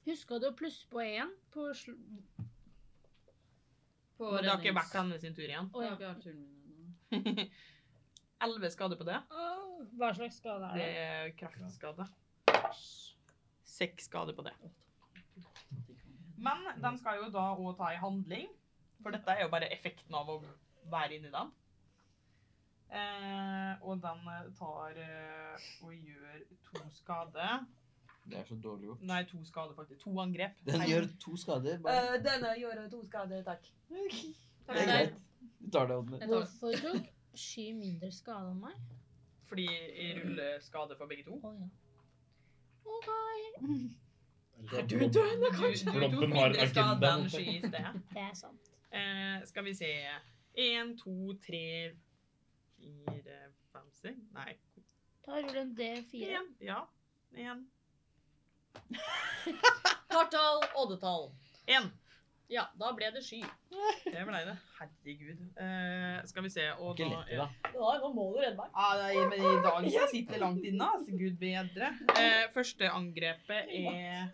Huska du å plusse på én på sl... På Men Det har ikke vært hennes sin tur igjen. Å, ja. <laughs> Elleve skader på det. Åh, Hva slags skade er Det det? er kraftskade. Seks skader på det. Men den skal jo da òg ta i handling, for dette er jo bare effekten av å være inni den. Eh, og den eh, tar eh, og gjør to skade. Det er så dårlig gjort. Nei, to skade, faktisk. To angrep. Den Nei. gjør to skader. Bare. denne gjør to skader, takk. Det er greit. Du tar det, det. Hvorfor tok Sky mindre skade enn meg? Fordi jeg ruller skade for begge to. Å ja. OK. Er Du, du tok Klumpen har mindre skade agenda. enn sky i sted. Det er sant. Eh, skal vi se Én, to, tre, fire, fem, seks Nei, Da ruller en D4. én. Ja. Én. Partall, <laughs> oddetall. Én. Ja, da ble det sky. Det ble det. Herregud. Eh, skal vi se og Ikke lett, da. Ja, nå må du redde meg. Ah, nei, men i dag så sitter det langt inne. Altså. Gud bedre. Eh, første angrepet er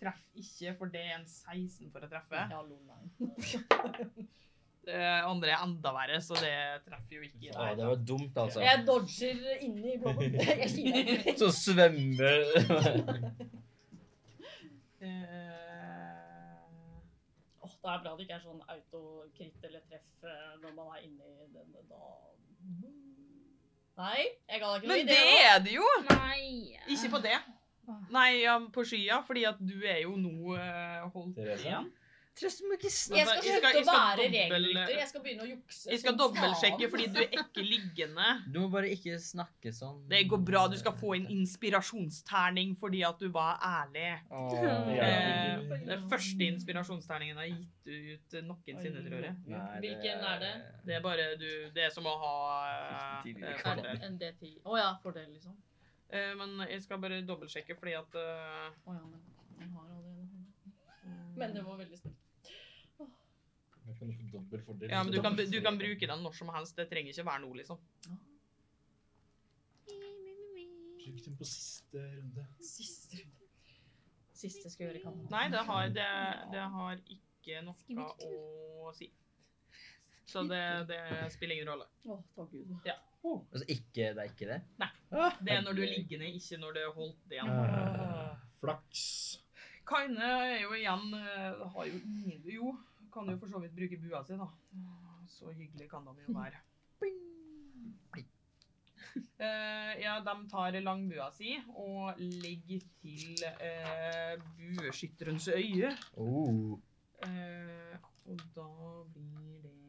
Treff ikke, for det er en 16 for å treffe. Ja, lol, nei. <laughs> Det andre er enda verre, så det treffer jo ikke. Nei, det var dumt, altså. Jeg dodger inni blommen. <laughs> Så svømmer <laughs> Eh, Det er bra det ikke er sånn autokritt eller treff eh, når man er inni denne da Nei, jeg ga deg ikke noe Men idé. det er det jo! Nei. Ikke på det. Nei, ja, på skya, fordi at du er jo nå eh, holdt Therese? igjen. Trøst meg ikke Jeg skal Jeg skal- slutte å være regelrytter. Jeg skal begynne å jukse. Jeg skal dobbeltsjekke fordi du er ikke liggende. Du må bare ikke snakke sånn. Det går bra. Du skal få en inspirasjonsterning fordi at du var ærlig. Oh, <laughs> Ja. Eh, den første inspirasjonsterningen har gitt ut noensinne, tror jeg. Nei, Hvilken er det? Det er bare du Det er som å ha eh, Tidligere eh, fordel. en D10? Å ja, fordel, liksom. Eh, Men jeg skal bare dobbeltsjekke fordi at eh, ja, men jeg har allerede Men det var veldig snilt. Jeg kan få dobbel fordel. Ja, men du kan, du kan bruke den når som helst. Det trenger ikke være nå, liksom. Bruk den på siste runde. Siste runde. Siste skal gjøre kan. Nei, det har, det, det har ikke noe å si. Så det, det spiller ingen rolle. Å, takk Gud. Altså, ikke, det er ikke det? Nei. Det er når du er liggende, ikke når du er holdt igjen. Ah, Flaks. Kaine er jo igjen eh, Har jo ingen Jo, kan jo for så vidt bruke bua si, da. Så hyggelig kan de jo være. Uh, ja, de tar langbua si og legger til uh, bueskytterens øye. Oh. Uh, og da blir det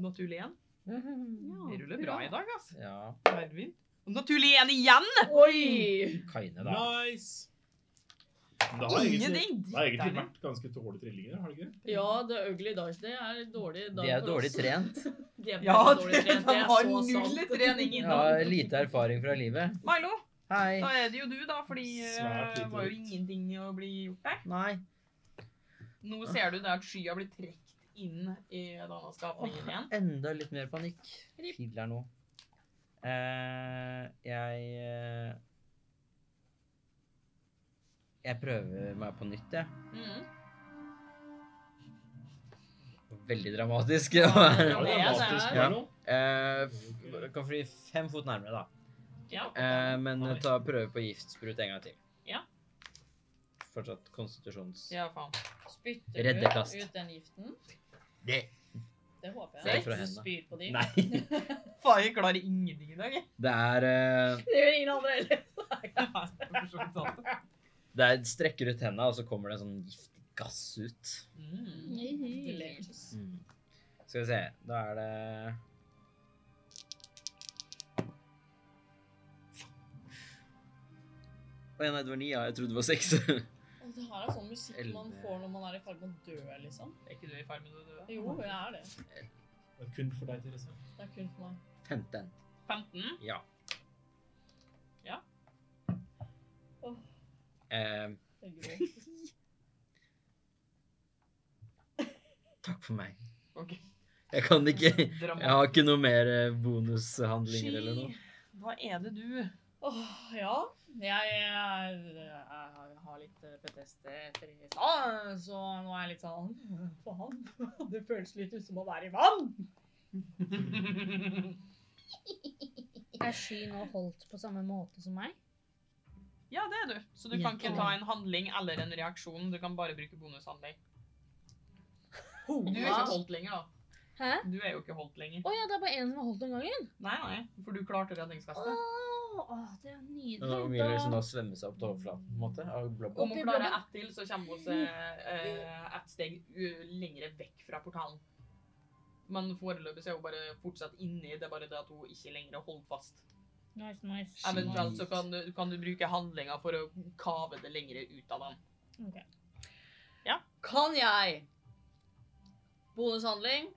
Naturlig igjen. det ruller bra i dag, altså. Ja. Naturlig igjen igjen! Oi! Kaine, da. Nice. Det har egentlig, det har egentlig vært ganske dårlige trillinger, har det ikke? det? Ja, The Ugly Dice, det er dårlig. dag <laughs> De er dårlig trent. De er Ja, dårlig trent. Det er har null trening innom. har lite erfaring fra livet. Milo, Hei. da er det jo du, da, fordi eh, det var jo ingenting å bli gjort der. Nei. Nå ser du det at skya blir trukket inn i danaskapningen igjen. Enda litt mer panikk. Filler nå. Eh, jeg eh, Jeg prøver meg på nytt, jeg. Mm. Veldig dramatisk. Ja, det <laughs> det er er dramatisk, Ja. Eh, kan fly fem fot nærmere, da. Ja. Eh, men ta prøve på giftsprut en gang til. Ja. Fortsatt konstitusjons... ja, faen. Spytter du ut den giften? Det. Det håper Det er jeg. fra spyr på de. Nei. <laughs> Faen, jeg klarer ingenting i dag. Det er uh... Det gjør ingen andre heller. <laughs> Det er strekker ut hendene, og så kommer det en sånn giftig gass ut. Mm. Mm. Skal vi se. Da er det Å ja, nei, det var ni. Ja. Jeg trodde det var seks. <laughs> Det her er sånn musikk man får når man er i ferd med å dø, liksom. Er ikke du i ferd med å dø? Jo, jeg er det. Det er kun for deg, Therese. Det er kun for meg. 15. 15? Ja. Ja. Eh, er grovt. takk for meg. Ok. Jeg kan ikke Jeg har ikke noe mer eh, bonushandlinger eller noe. Hva er det du Åh, ja. Jeg, jeg, jeg har litt eh, PTSD etter i stad, så nå er jeg litt sånn <laughs> Faen. <laughs> Det føles litt ut som å være i vann. <laughs> Er Sky nå holdt på samme måte som meg? Ja, det er du. Så du kan ikke ta en handling eller en reaksjon. Du kan bare bruke bonushandling. Du er ikke holdt lenger, da. Hæ? Du er jo ikke holdt lenger. Å ja, det er bare én som har holdt den gangen? Nei, nei, for du klarte redningskastet. å, det er nydelig. Og Emilie som da svømme seg opp til overflaten, på en måte, av blobben. Om hun klarer ett til, så kommer hun seg eh, ett steg u- lenger vekk fra portalen. Men foreløpig så er hun bare fortsatt inni. Det er bare det at hun ikke lenger holder fast. Nice, nice. Eventuelt så kan du, kan du bruke handlinga for å kave det lengre ut av den. Ok. Kan jeg bonushandling,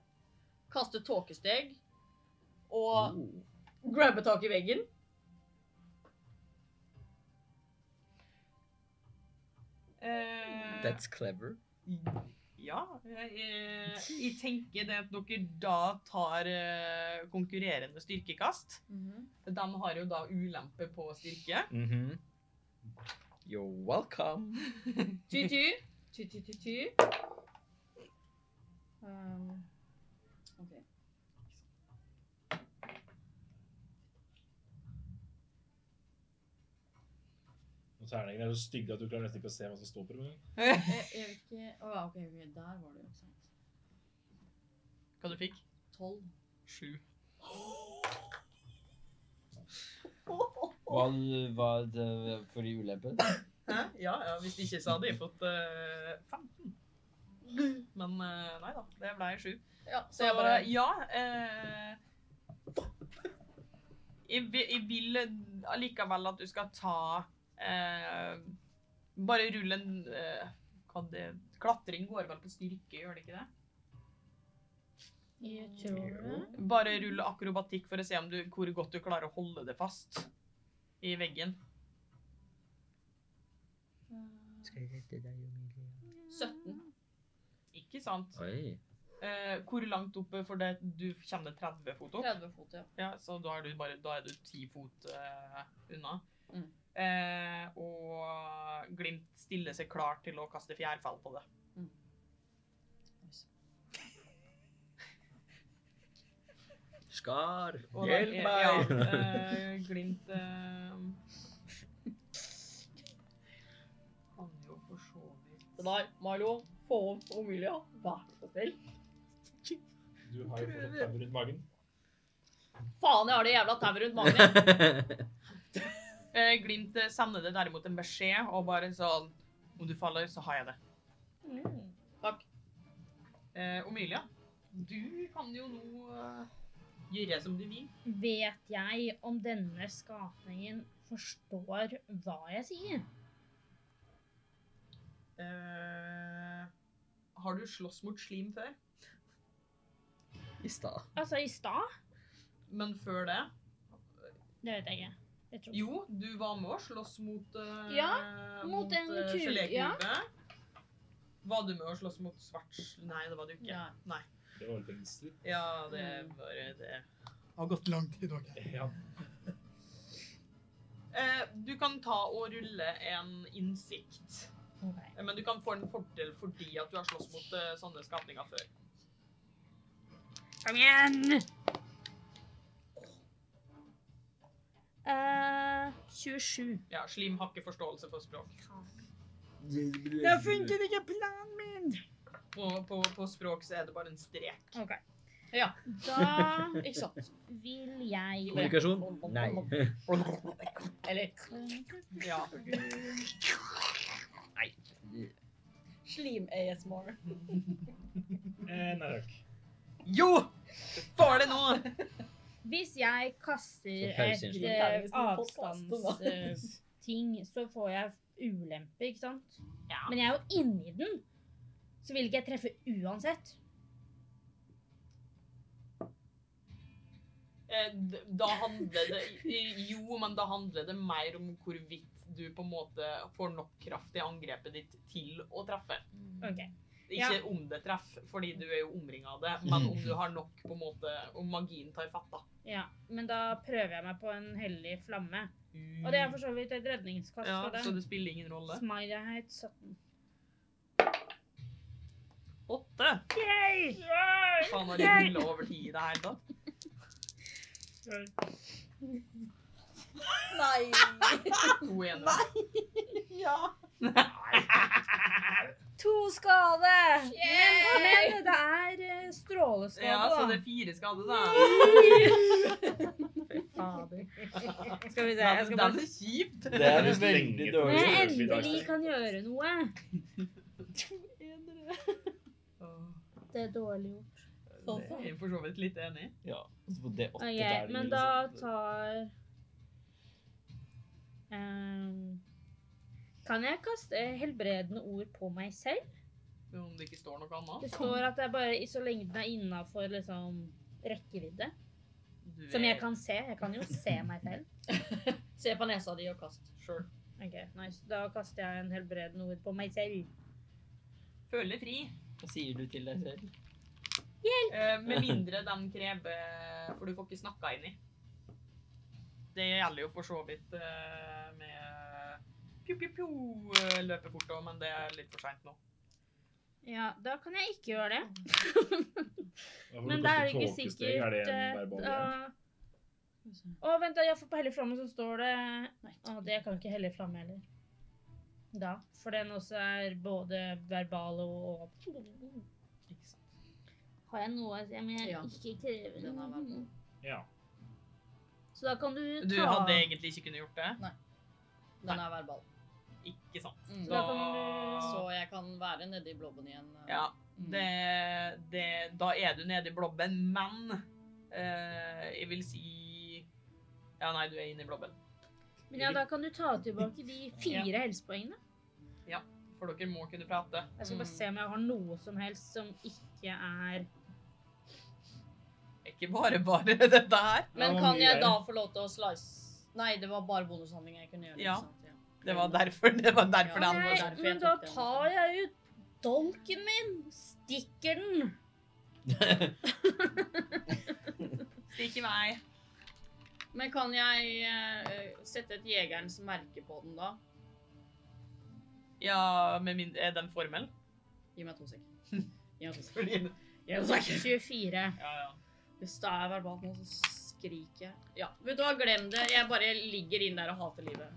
kaste tåkesteg og Oh. grabbe tak i veggen? Eh, That's clever. Ja, jeg, eh, jeg tenker det at dere da tar eh, konkurrerende styrkekast. De har jo da ulempe på styrke. Mhm. You're welcome. <laughs> Ty-ty. Ty-ty-ty-ty. Um, ok. Og terningene er så stygge at du klarer nesten ikke å se hva som står på dem. engang. <laughs> Jeg, jeg <laughs> ikke Å ja, OK, ok, der var det jo. ikke sant. Hva du fikk? Tolv. Sju. Hva var det for de ulempen? Hæ? Ja, ja, hvis ikke så hadde jeg fått eh, 15. Men eh, nei da, det ble sju. Ja, Så jeg bare Ja. Eh, jeg, vil- jeg vil allikevel at du skal ta eh, Bare rull en eh, hva det, Klatring går vel på styrke, gjør det ikke det? Jeg tror det. Bare rull akrobatikk for å se om du, hvor godt du klarer å holde det fast i veggen. Skal jeg rette deg, Emilie? 17. Ikke sant? Oi. Eh, hvor langt oppe for det du kommer det 30 fot opp? 30 fot, ja. Ja, så da er du bare da er du 10 fot eh, unna. Mm. Eh, og Glimt stiller seg klar til å kaste fjærfall på det. Skar, Og da hjelp er- meg! Ja, eh, glimt eh, Kan jo for så vidt Det der, Milo, få opp Omilia. Vær så snill. Du har jo fått tau rundt magen. Faen, jeg har det jævla tauet rundt magen. <laughs> eh, Glimt eh, sender det derimot en beskjed og bare sånn Om du faller, så har jeg det. Takk. Eh, Omilia, du kan jo nå eh, gjøre som du vil. Vet jeg om denne skapningen forstår hva jeg sier? Eh, har du slåss mot slim før? I stad. Altså, i stad? Men før det? Det vet jeg ikke. Jo, du var med å slåss mot uh, Ja, mot en eh, ku- gelékube. Var du med å slåss mot svart Nei, det var du ikke. Ja. Nei. Det var venstre. Ja, det var det. Har gått lang tid òg. Ja. <laughs> Eh, du kan ta og rulle en innsikt. Ok. Eh, Men du kan få en fordel fordi at du har slåss mot uh, sånne skapninger før. Kom igjen! Eh, 27. Ja, Slim har ikke forståelse for språk. Da funker ikke planen min! På, på, på språk så er det bare en strek. Ok. Ja. Da Ikke sant? vil jeg Kommunikasjon? Nei. Eller Ja. Nei. slim-ASMR. Eh, nei takk. Jo! Får det nå! Hvis jeg kaster et eh, avstandsting, så får jeg ulempe, ikke sant? Ja. Men jeg er jo inni den, så vil ikke jeg treffe uansett. Eh, Da handler det Jo, men da handler det mer om hvorvidt du på en måte får nok kraft i angrepet ditt til å treffe. Ok. Ikke om det treffer, fordi du er jo omringa av det, men om du har nok på en måte Om magien tar fatt, da. Ja, men da prøver jeg meg på en hellig flamme. Og det er for så vidt et redningskast ja, for Så det spiller ingen rolle. Smileyheit 17. Åtte! Yay! Faen, har det rulla over ti i det hele <laughs> tatt? Nei. Nei! To Nei. Ja. <laughs> To skade! Yeah! Men, men det er stråleskade stråleskade, Ja, så det er fire skade, da. Fy fader. Skal vi se, jeg skal bare... Det er kjipt. Det er Det veldig dårlig. Når jeg endelig kan gjøre noe. Det er dårlig gjort. Det er jeg for så vidt litt enig i. Ja, og på det åtte Ok, terninger, men da tar Ehm, Kan jeg kaste helbredende ord på meg selv? Om det ikke står noe annet. Det står at det er bare i så lenge den er innafor liksom, rekkevidde. Du Som er- jeg kan se. Jeg kan jo se meg selv. <laughs> Se på nesa di og kast. Sure. Ok, nice. Da kaster jeg en helbredende ord på meg selv. Føler fri. Hva sier du til deg selv? Eh, med mindre den krever For du får ikke snakka inn i. Det gjelder jo for så vidt eh, med pju-pju-pju løper fort òg, men det er litt for seint nå. Ja, da kan jeg ikke gjøre det. Men da er det ikke sikkert Er det en eh, verbal greie? Å, vent, da. Jeg får på hellig flamme, så står det. Å, det kan ikke hellig flamme heller. Da. For den også er både verbal og. Har jeg noe jeg mener, Ja. ikke krever Den av noe? Ja. Så da kan du ta Du hadde egentlig ikke kunnet gjort det? Nei. Den er verbal. Ikke sant. Mm. Så da Så jeg kan være nedi blobben igjen. eh. Ja, Mm. det, det, da er du nede i blobben, men eh, jeg vil si Ja, nei, du er inne i blobben. Men ja, da kan du ta tilbake de <laughs> fire helsepoengene. Ja, For dere må kunne prate. Jeg skal bare se om jeg har noe som helst som ikke er Ikke bare bare <laughs> dette her. Men kan jeg da få lov til å slice Nei, det var bare bonushandling jeg kunne gjøre. Ja. ikke sant? Ja. Det var derfor det var derfor Ja. var derfor men da tar jeg ut dolken min, stikker den. <laughs> Stikk i vei. Men kan jeg uh, sette et jegerens merke på den da? Ja, med min Er den formell? Gi meg to sek. <laughs> Gi meg to sek. 24. <laughs> Ja, ja. Hvis det er verbalt nå, så skriker jeg. Ja, vet du hva, glem det. Jeg bare ligger inn der og hater livet.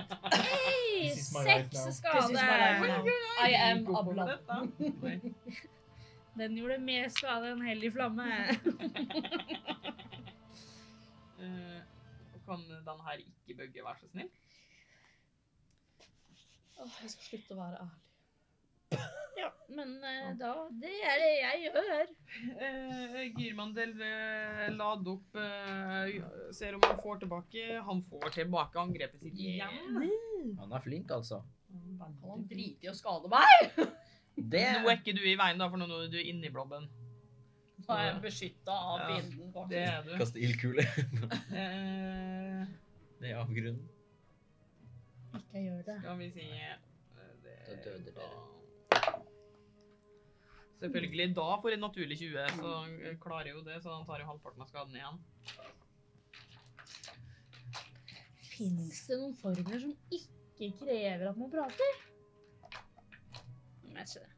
<laughs> Hei, seks skade. <laughs> I am Gå a blood. Den gjorde mer skade enn hellig flamme. <laughs> uh, Kan den her ikke bugge, vær så snill? Åh, jeg skal slutte å være ærlig. Ja, men uh, da Det er det jeg gjør. Uh, Girmandel uh, lad opp Ser om han får tilbake Han får tilbake angrepet sitt igjen. Han er flink, altså. Han driter i å skade meg? Det Nå er ikke du i veien, da, for nå er du inne i blobben. Nå er jeg beskytta av Ja, fienden, Det er du. Kaste ildkule Eh, ned i avgrunnen. Ikke gjør det. skal vi si det, det, Da døde dere. Selvfølgelig. Da får en naturlig 20, så han klarer jo det. Så han tar jo halvparten av skaden igjen. Fins det noen formler som ikke krever at man prater? Jeg vet ikke det.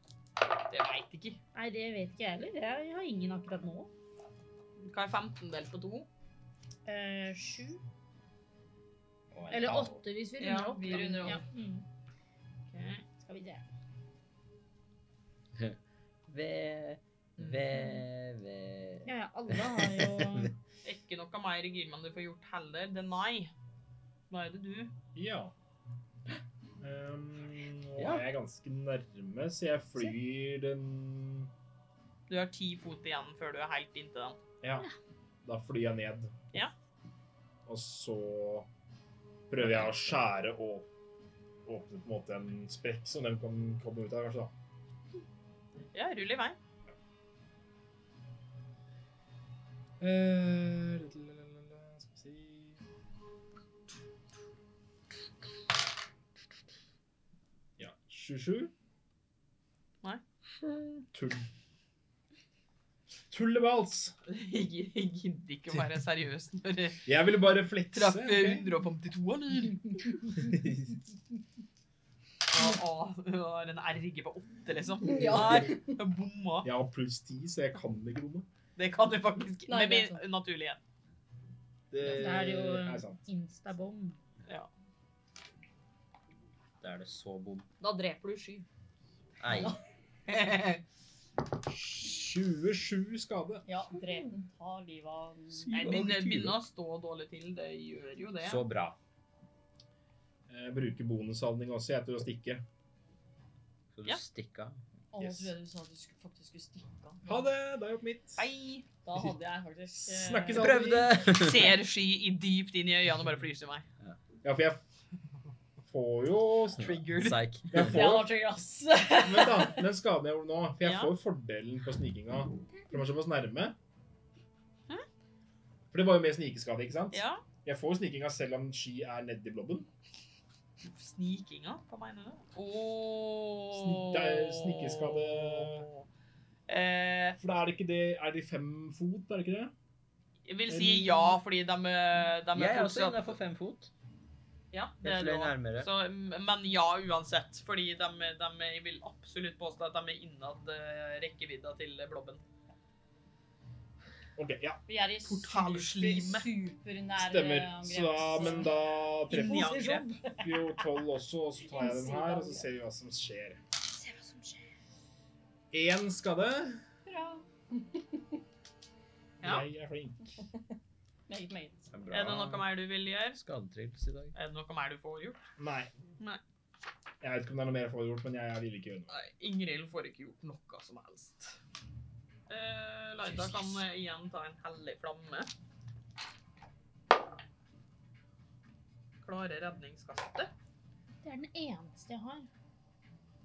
Det veit ikke. Nei, det vet ikke jeg heller. Jeg har ingen akkurat nå. Hva er 15 delt på 2? Eh, sju. Eller åtte, hvis vi Ja, runder opp. vi runder opp. Ja. Mm. Okay. Skal vi se. Ved Ved Ved Ja, ja, alle har jo <laughs> Ikke noe mer Girman du får gjort heller. Det er nei. Da er det du. Ja. Um, <gasps> nå Ja. er jeg ganske nærme, så jeg flyr den Du har ti fot igjen før du er helt inntil den. Ja. Da flyr jeg ned. Ja. Og så prøver jeg å skjære og åpne på en måte en sprekk som den kan komme ut av, kanskje. da. Ja, rull i vei. Eh, skal vi si Ja, 27. Nei. Tull. Tullebals! Jeg gidder ikke å være seriøs når jeg Jeg ville bare flekse. Traff ok? 152, eller? <laughs> Ja, å, jeg har en RG på 8, liksom. Ja. Nei, jeg bomma. Jeg har pluss 10, så jeg kan ikke bomme. Det kan du faktisk. Nei, Med det er naturlig igjen. Det Da er jo er sant. instabom. Ja. Da er det så bom. Da dreper du Sky. Nei. <laughs> 27 skade. Ja, drep den. Ta livet av den. Begynner, begynner å stå dårlig til. Det gjør jo det. Så bra. Jeg bruker bonushandling også, jeg, til å stikke. Så du Ja. Å, Yes. trodde jeg du sa at du skulle, faktisk skulle stikke av. Ha det! Da er jeg opp mitt. Hei! Da hadde jeg faktisk eh, Snakkes aldri. prøvde! <laughs> Ser sky i dypt inn i øynene og bare flyr til meg. Ja, for jeg får jo <laughs> Triggered. Psyk. Jeg Det får var trigger, ass. <laughs> Vent, da. Den skaden jeg gjorde nå For jeg Ja. får fordelen på snikinga. For de er såpass nærme. For det var jo mer snikeskade, ikke sant? Ja. Jeg får jo snikinga selv om sky er nedi blobben. Snikinga? Hva mener du? Oh. er snikeskade. Eh, For da er det ikke det Er de fem fot, er det ikke det? jeg vil si ja, fordi de, de er Jeg er også innafor fem fot. Ja, det er det Så, men ja, uansett. Fordi de, de jeg vil absolutt påstå at de er innad eh, rekkevidda til blobben. Ok, ja. Vi er i Portalslimet. super, Stemmer. Så da, men da treffer angrep. vi jo tolv også, og så tar jeg den her, og så ser vi hva som skjer. Se hva som skjer. Én skade. Bra. Ja. <laughs> Jeg er flink. Meget, meget. Er. Er det noe mer du vil gjøre? Skadetrips i dag. Er det noe mer du får gjort? Nei. Nei. Jeg vet ikke om det er noe mer jeg får gjort, men jeg vil ikke gjøre noe. Nei, Ingrid får ikke gjort noe som helst. Eh, Laida kan eh, igjen ta en hellig flamme. Klare redningskastet. Det er den eneste jeg har.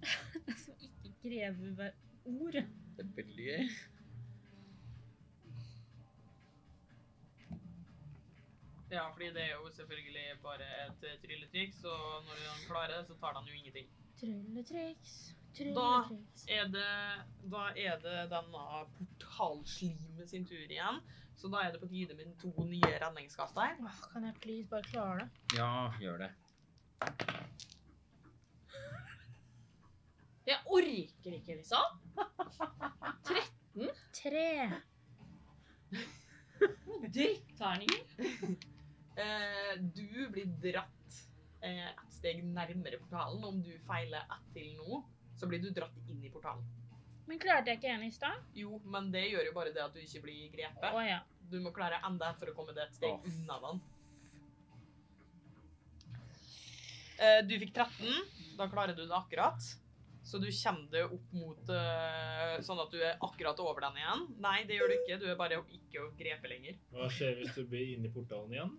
<laughs> Som ikke krever ord. Det er veldig gøy. Ja, fordi det er jo selvfølgelig bare et trylletriks, og når han klarer det, så tar han jo ingenting. Trylletriks, Da er det, da er det denne portalslimet sin tur igjen. Så da er det på tide med to nye redningskast der. Åh, kan jeg please bare klare det? Ja, gjør det. Jeg orker ikke, liksom. Tre. Dritterninger. Eh, du blir dratt eh, et steg nærmere portalen. Om du feiler ett til nå, så blir du dratt inn i portalen. Men klarte jeg ikke en i stad? Jo, men det gjør jo bare det at du ikke blir Å grepet. ja. Du må klare enda et for å komme deg et steg oh. unna den. Eh, du fikk 13. Da klarer du det akkurat. Så du kommer deg opp mot eh, Sånn at du er akkurat over den igjen. Nei, det gjør du ikke. Du er bare ikke å grepe lenger. Hva skjer hvis du blir inne i portalen igjen?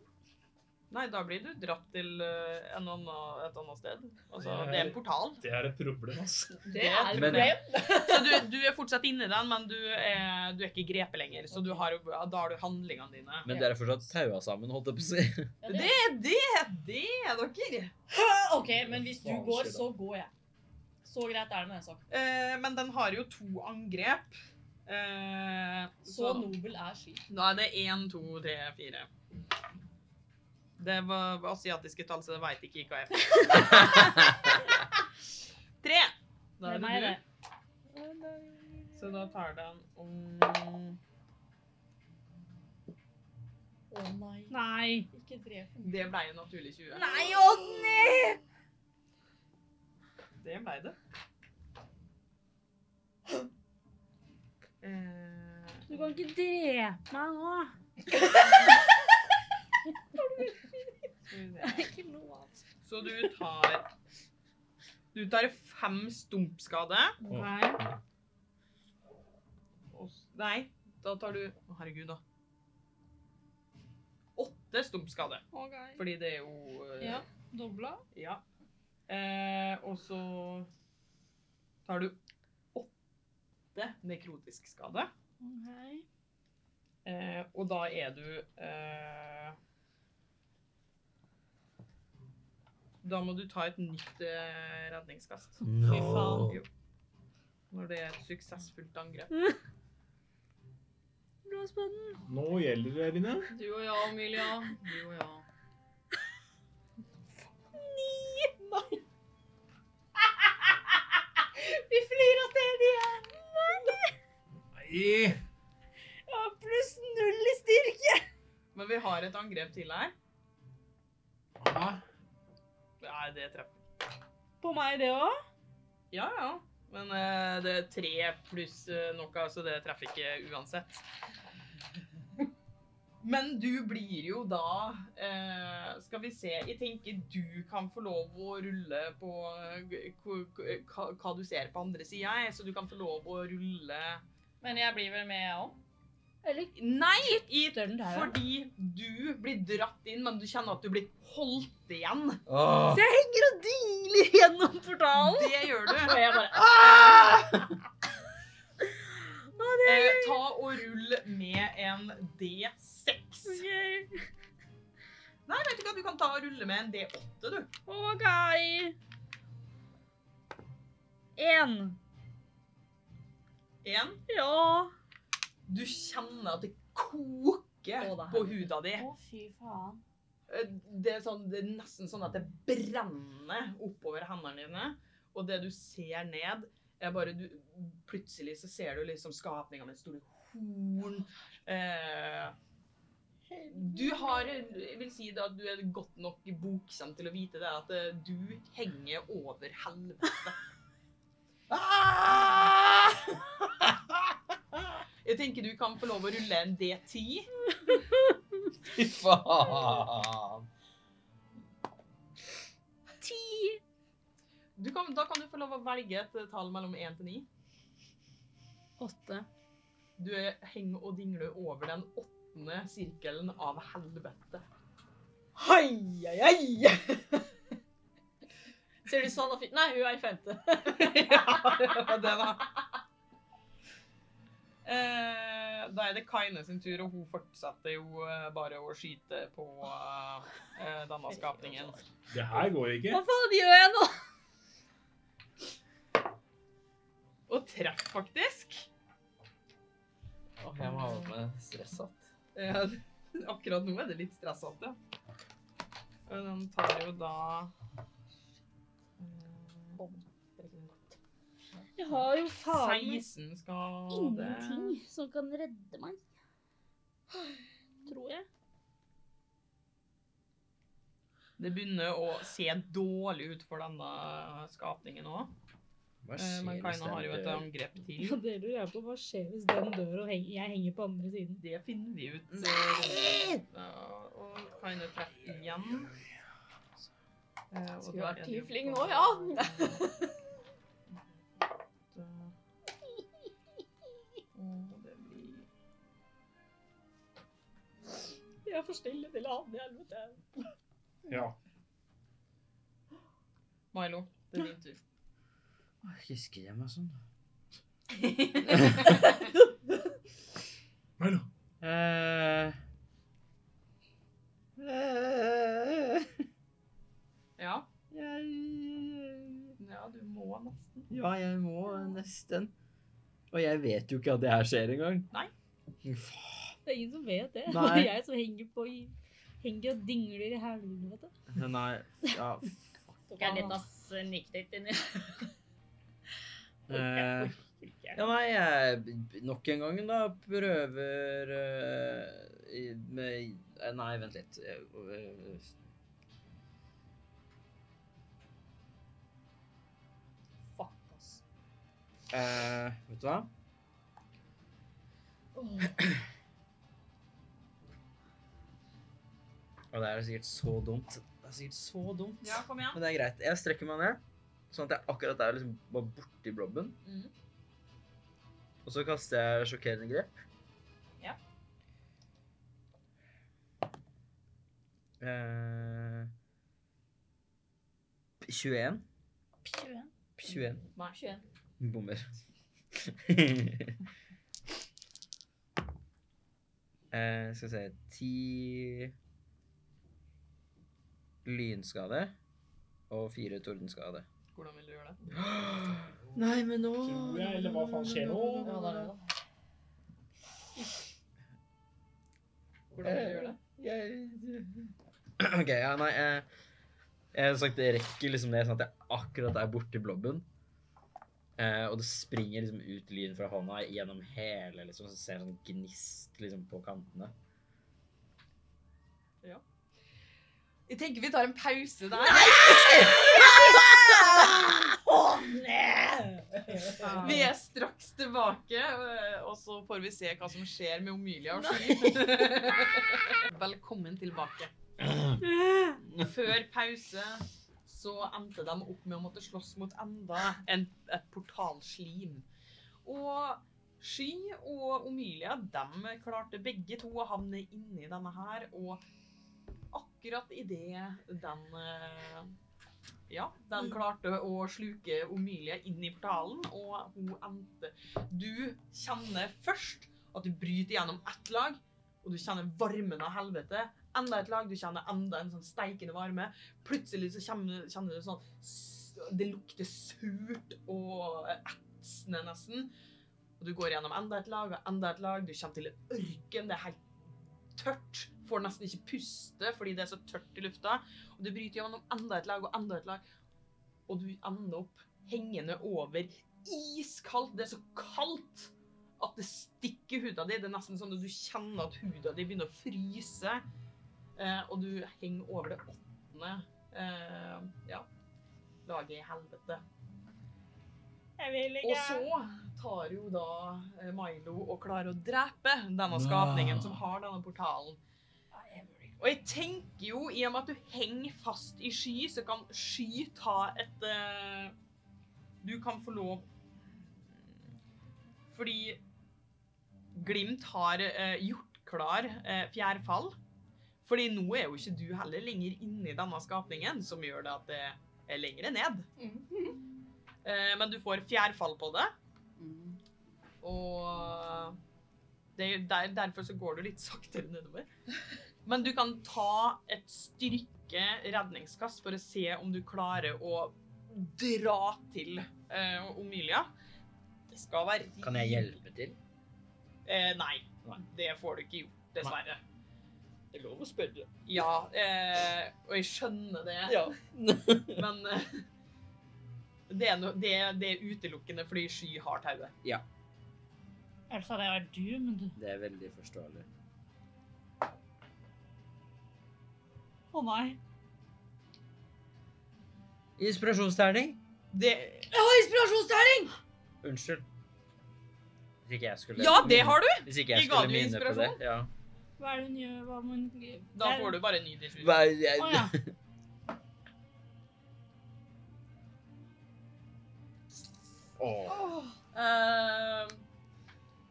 Nei, da blir du dratt til eh, en annen, et annet sted. Altså, det er en portal. Det er et problem, altså. Det er et Men- problem. <laughs> Så du, du er fortsatt inni den, men du er, du er ikke grepet lenger. Så du har, da har du handlingene dine. Men dere er fortsatt taua sammen, holdt jeg på å si. Ja, <laughs> det- Det er det! Det er dere! OK, men hvis du går, så går jeg. Så greit er det med den saken. Eh, men den har jo to angrep. Eh, Så nobel er sky. Da er det én, to, tre, fire. Det var asiatiske tall, så det veit ikke IKF. <laughs> Tre! Da Det er er meg, det det. du. Så da tar den om Å nei. Nei. Ikke drep den. Det ble en naturlig 20. Nei, Odny! Det ble det. Du kan ikke drepe meg nå. <laughs> skal er se. Ikke lov. Så du tar Du tar fem stumpskade. Nei. Nei, da tar du Å, herregud, da. Åtte stumpskade. Okay. Fordi det er jo eh, Ja. Dobla. ja. Eh, og så tar du åtte nekrotisk skade. Okay. Eh, og da er du eh, Da må du ta et nytt eh, redningskast. No. Fy faen. Jo. Når det er et suksessfullt angrep. <laughs> Blås på den. Nå gjelder det, Eline. Du og jeg, Amelia. Du og jeg. <laughs> Vi flyr av sted igjen. Nei! Ja, pluss null i styrke. Men vi har et angrep til her. Ja. Nei, det treffer. På meg, det òg? Ja, ja. Men uh, det er tre pluss uh, noe, så det treffer ikke uansett. Men du blir jo da uh, Skal vi se Jeg tenker du kan få lov å rulle på eh, hva du ser på andre sida, så du kan få lov å rulle Men jeg blir vel med, jeg òg. Eller Nei! I, fordi du blir dratt inn, men du kjenner at du blir holdt igjen. Åh. Så jeg henger og dingler gjennom portalen. Det gjør du. Og jeg bare Eh, ta og rull med en D6. Okay. Nei, vet du hva, du kan ta og rulle med en D8, du. OK. Én. En. Ja. Du kjenner at det koker det på huda di. Å, fy faen. Eh, Det er, sånn, det er nesten sånn at det brenner oppover hendene dine. Og det du ser ned, er bare du, Plutselig så ser du liksom skapninger med store horn. Eh, du har Jeg vil si at du er godt nok boksom til å vite det, at eh, du henger over helvete. <laughs> Jeg tenker du kan få lov å rulle en D10. <laughs> Fy faen. Ti. Du kan, da kan du få lov å velge et eh, tall mellom 1 til 9. Åtte. Du er, henger og dingler over den åttende sirkelen av helvete. Hei, hei, hei! Ser du sånn og fint? Nei, hun er i femte. <laughs> ja, det var det, da. Eh, da er det Kaine sin tur, og hun fortsetter jo eh, bare å skyte på eh, denne skapningen. Det her går ikke. Hva faen gjør jeg nå? Og treff, faktisk. Åh, jeg må ha med stressatt. Ja, <laughs> akkurat nå er det litt stressete. Og Den tar jo da eh, Jeg har jo faen meg 16 skade. ingenting som kan redde meg. Tror jeg. Det begynner å se dårlig ut for denne skapningen òg. Men skjer Kaina har jo et angrep til. Ja, det lurer jeg på. Hva skjer hvis den dør og jeg henger på andre siden? Det finner vi ut. Nei! ja, Og Kaina treffer igjen. Eh, Skulle vært jo tiefling nå, ja. <laughs> Jeg er for stille til han i helvete. Ja. Milo, det er din tur. Åh, Husker jeg meg sånn? <laughs> Milo. Uh, uh, Ja. Jeg... ja, du må nesten. Ja, jeg må nesten. Og jeg vet jo ikke at det her skjer engang. Nei. Faen. Det er ingen som vet det. Nei. <laughs> Det er jeg som henger på i Henger og dingler i helvete. Nei, ja <laughs> Tok jeg litt av sniktitt inni. eh, Ja, nei, jeg nok en gang da prøver uh, i- med eh, Nei, vent litt. Fuck, ass. eh, vet du hva? Og det er sikkert så dumt. Det er sikkert så dumt. Ja, kom igjen. Men det er greit. Jeg strekker meg ned, sånn at jeg akkurat er liksom bare borti blobben. Mm. Og så kaster jeg sjokkerende grep. Ja. Eh, 21. 21. Nei. 21. Bommer. eh, skal vi se 10 lynskade og fire tordenskade. Hvordan vil du gjøre det? <gasps> Nei, men nå Tror jeg, eller hva faen skjer nå? Ja, det er det, da. Hvordan vil du gjøre det? <clears throat> OK, ja, nei Jeg, jeg har sagt det rekker liksom ned sånn at jeg akkurat er borti blobben. Eh, og det springer liksom ut lyn fra hånda gjennom hele, liksom, så ser jeg sånn gnist liksom på kantene. Jeg tenker vi tar en pause der. Nei! Vi er straks tilbake, øh, og så får vi se hva som skjer med Omilia og Sky. Velkommen tilbake. Før pause så endte de opp med å måtte slåss mot enda en, et portalslim. Og Sky og Omilia de klarte begge to å havne inni denne her, og akkurat idet den eh, ja, den klarte å sluke Omilie inn i portalen, og hun endte Du kjenner først at du bryter gjennom ett lag, og du kjenner varmen av helvete. Enda et lag, du kjenner enda en sånn steikende varme. Plutselig så kjenner, kjenner du sånn Det lukter surt og etsende nesten. Og du går gjennom enda et lag og enda et lag. Du kommer til en ørken. Det er helt tørt. Får nesten ikke puste fordi det er så tørt i lufta. Og du bryter gjennom enda et lag og enda et lag. Og du ender opp hengende over iskaldt. Det er så kaldt at det stikker huda di. Det er nesten sånn at du kjenner at huda di begynner å fryse. Eh, og du henger over det åttende eh, ja, laget i helvete. Jeg vil Og så tar jo da eh, Milo og klarer å drepe denne skapningen som har denne portalen. Og jeg tenker jo, i og med at du henger fast i sky, så kan sky ta et uh, Du kan få lov Fordi Glimt har uh, gjort klar uh, fjærfall. Fordi nå er jo ikke du heller lenger inni denne skapningen, som gjør det at det er lengre ned. Uh, men du får fjærfall på det. Og det, er der, derfor så går du litt saktere nedover. Men du kan ta et styrke redningskast for å se om du klarer å dra til eh, Omilia. Det skal være Kan jeg hjelpe til? Eh, nei. Nei. Det får du ikke gjort, dessverre. Det er lov å spørre. Ja, eh, og jeg skjønner det, Ja. <laughs> men eh, det, er no, det, er- det er utelukkende fordi Sky har tauet. Ellers hadde jeg vært doomed. Det er veldig forståelig. Å nei. Inspirasjonsterning? Det, Jeg har inspirasjonsterning! Unnskyld. Hvis ikke jeg skulle ja, det har du! Hvis ikke jeg Jeg skulle mine minne på det. inspirasjon. Ja. Hva er det hun gjør? Hva må hun Da får du bare en ny D7. Hva Å ja. Åh, Eh,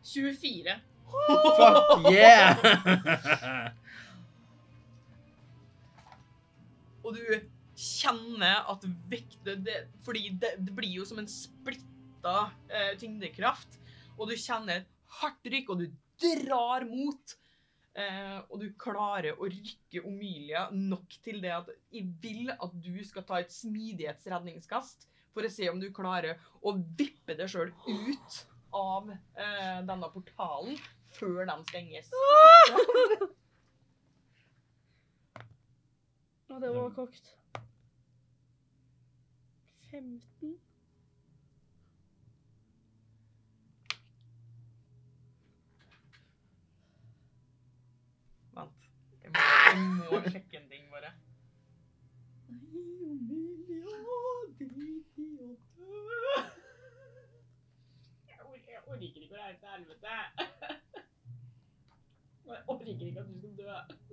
24. Fuck yeah! <laughs> Og du kjenner at vekte det, Fordi det, det blir jo som en splitta eh, tyngdekraft. Og du kjenner et hardt rykk, og du drar mot. Eh, og du klarer å rykke Omilia nok til det at jeg vil at du skal ta et smidighetsredningskast for å se om du klarer å vippe deg sjøl ut av eh, denne portalen før den stenges. <laughs> <laughs> Og det var kokt. 15. Vent. Jeg må, jeg må sjekke en ting, bare. Jeg orker, ikke å reise til helvete. Jeg orker ikke at du skal dø.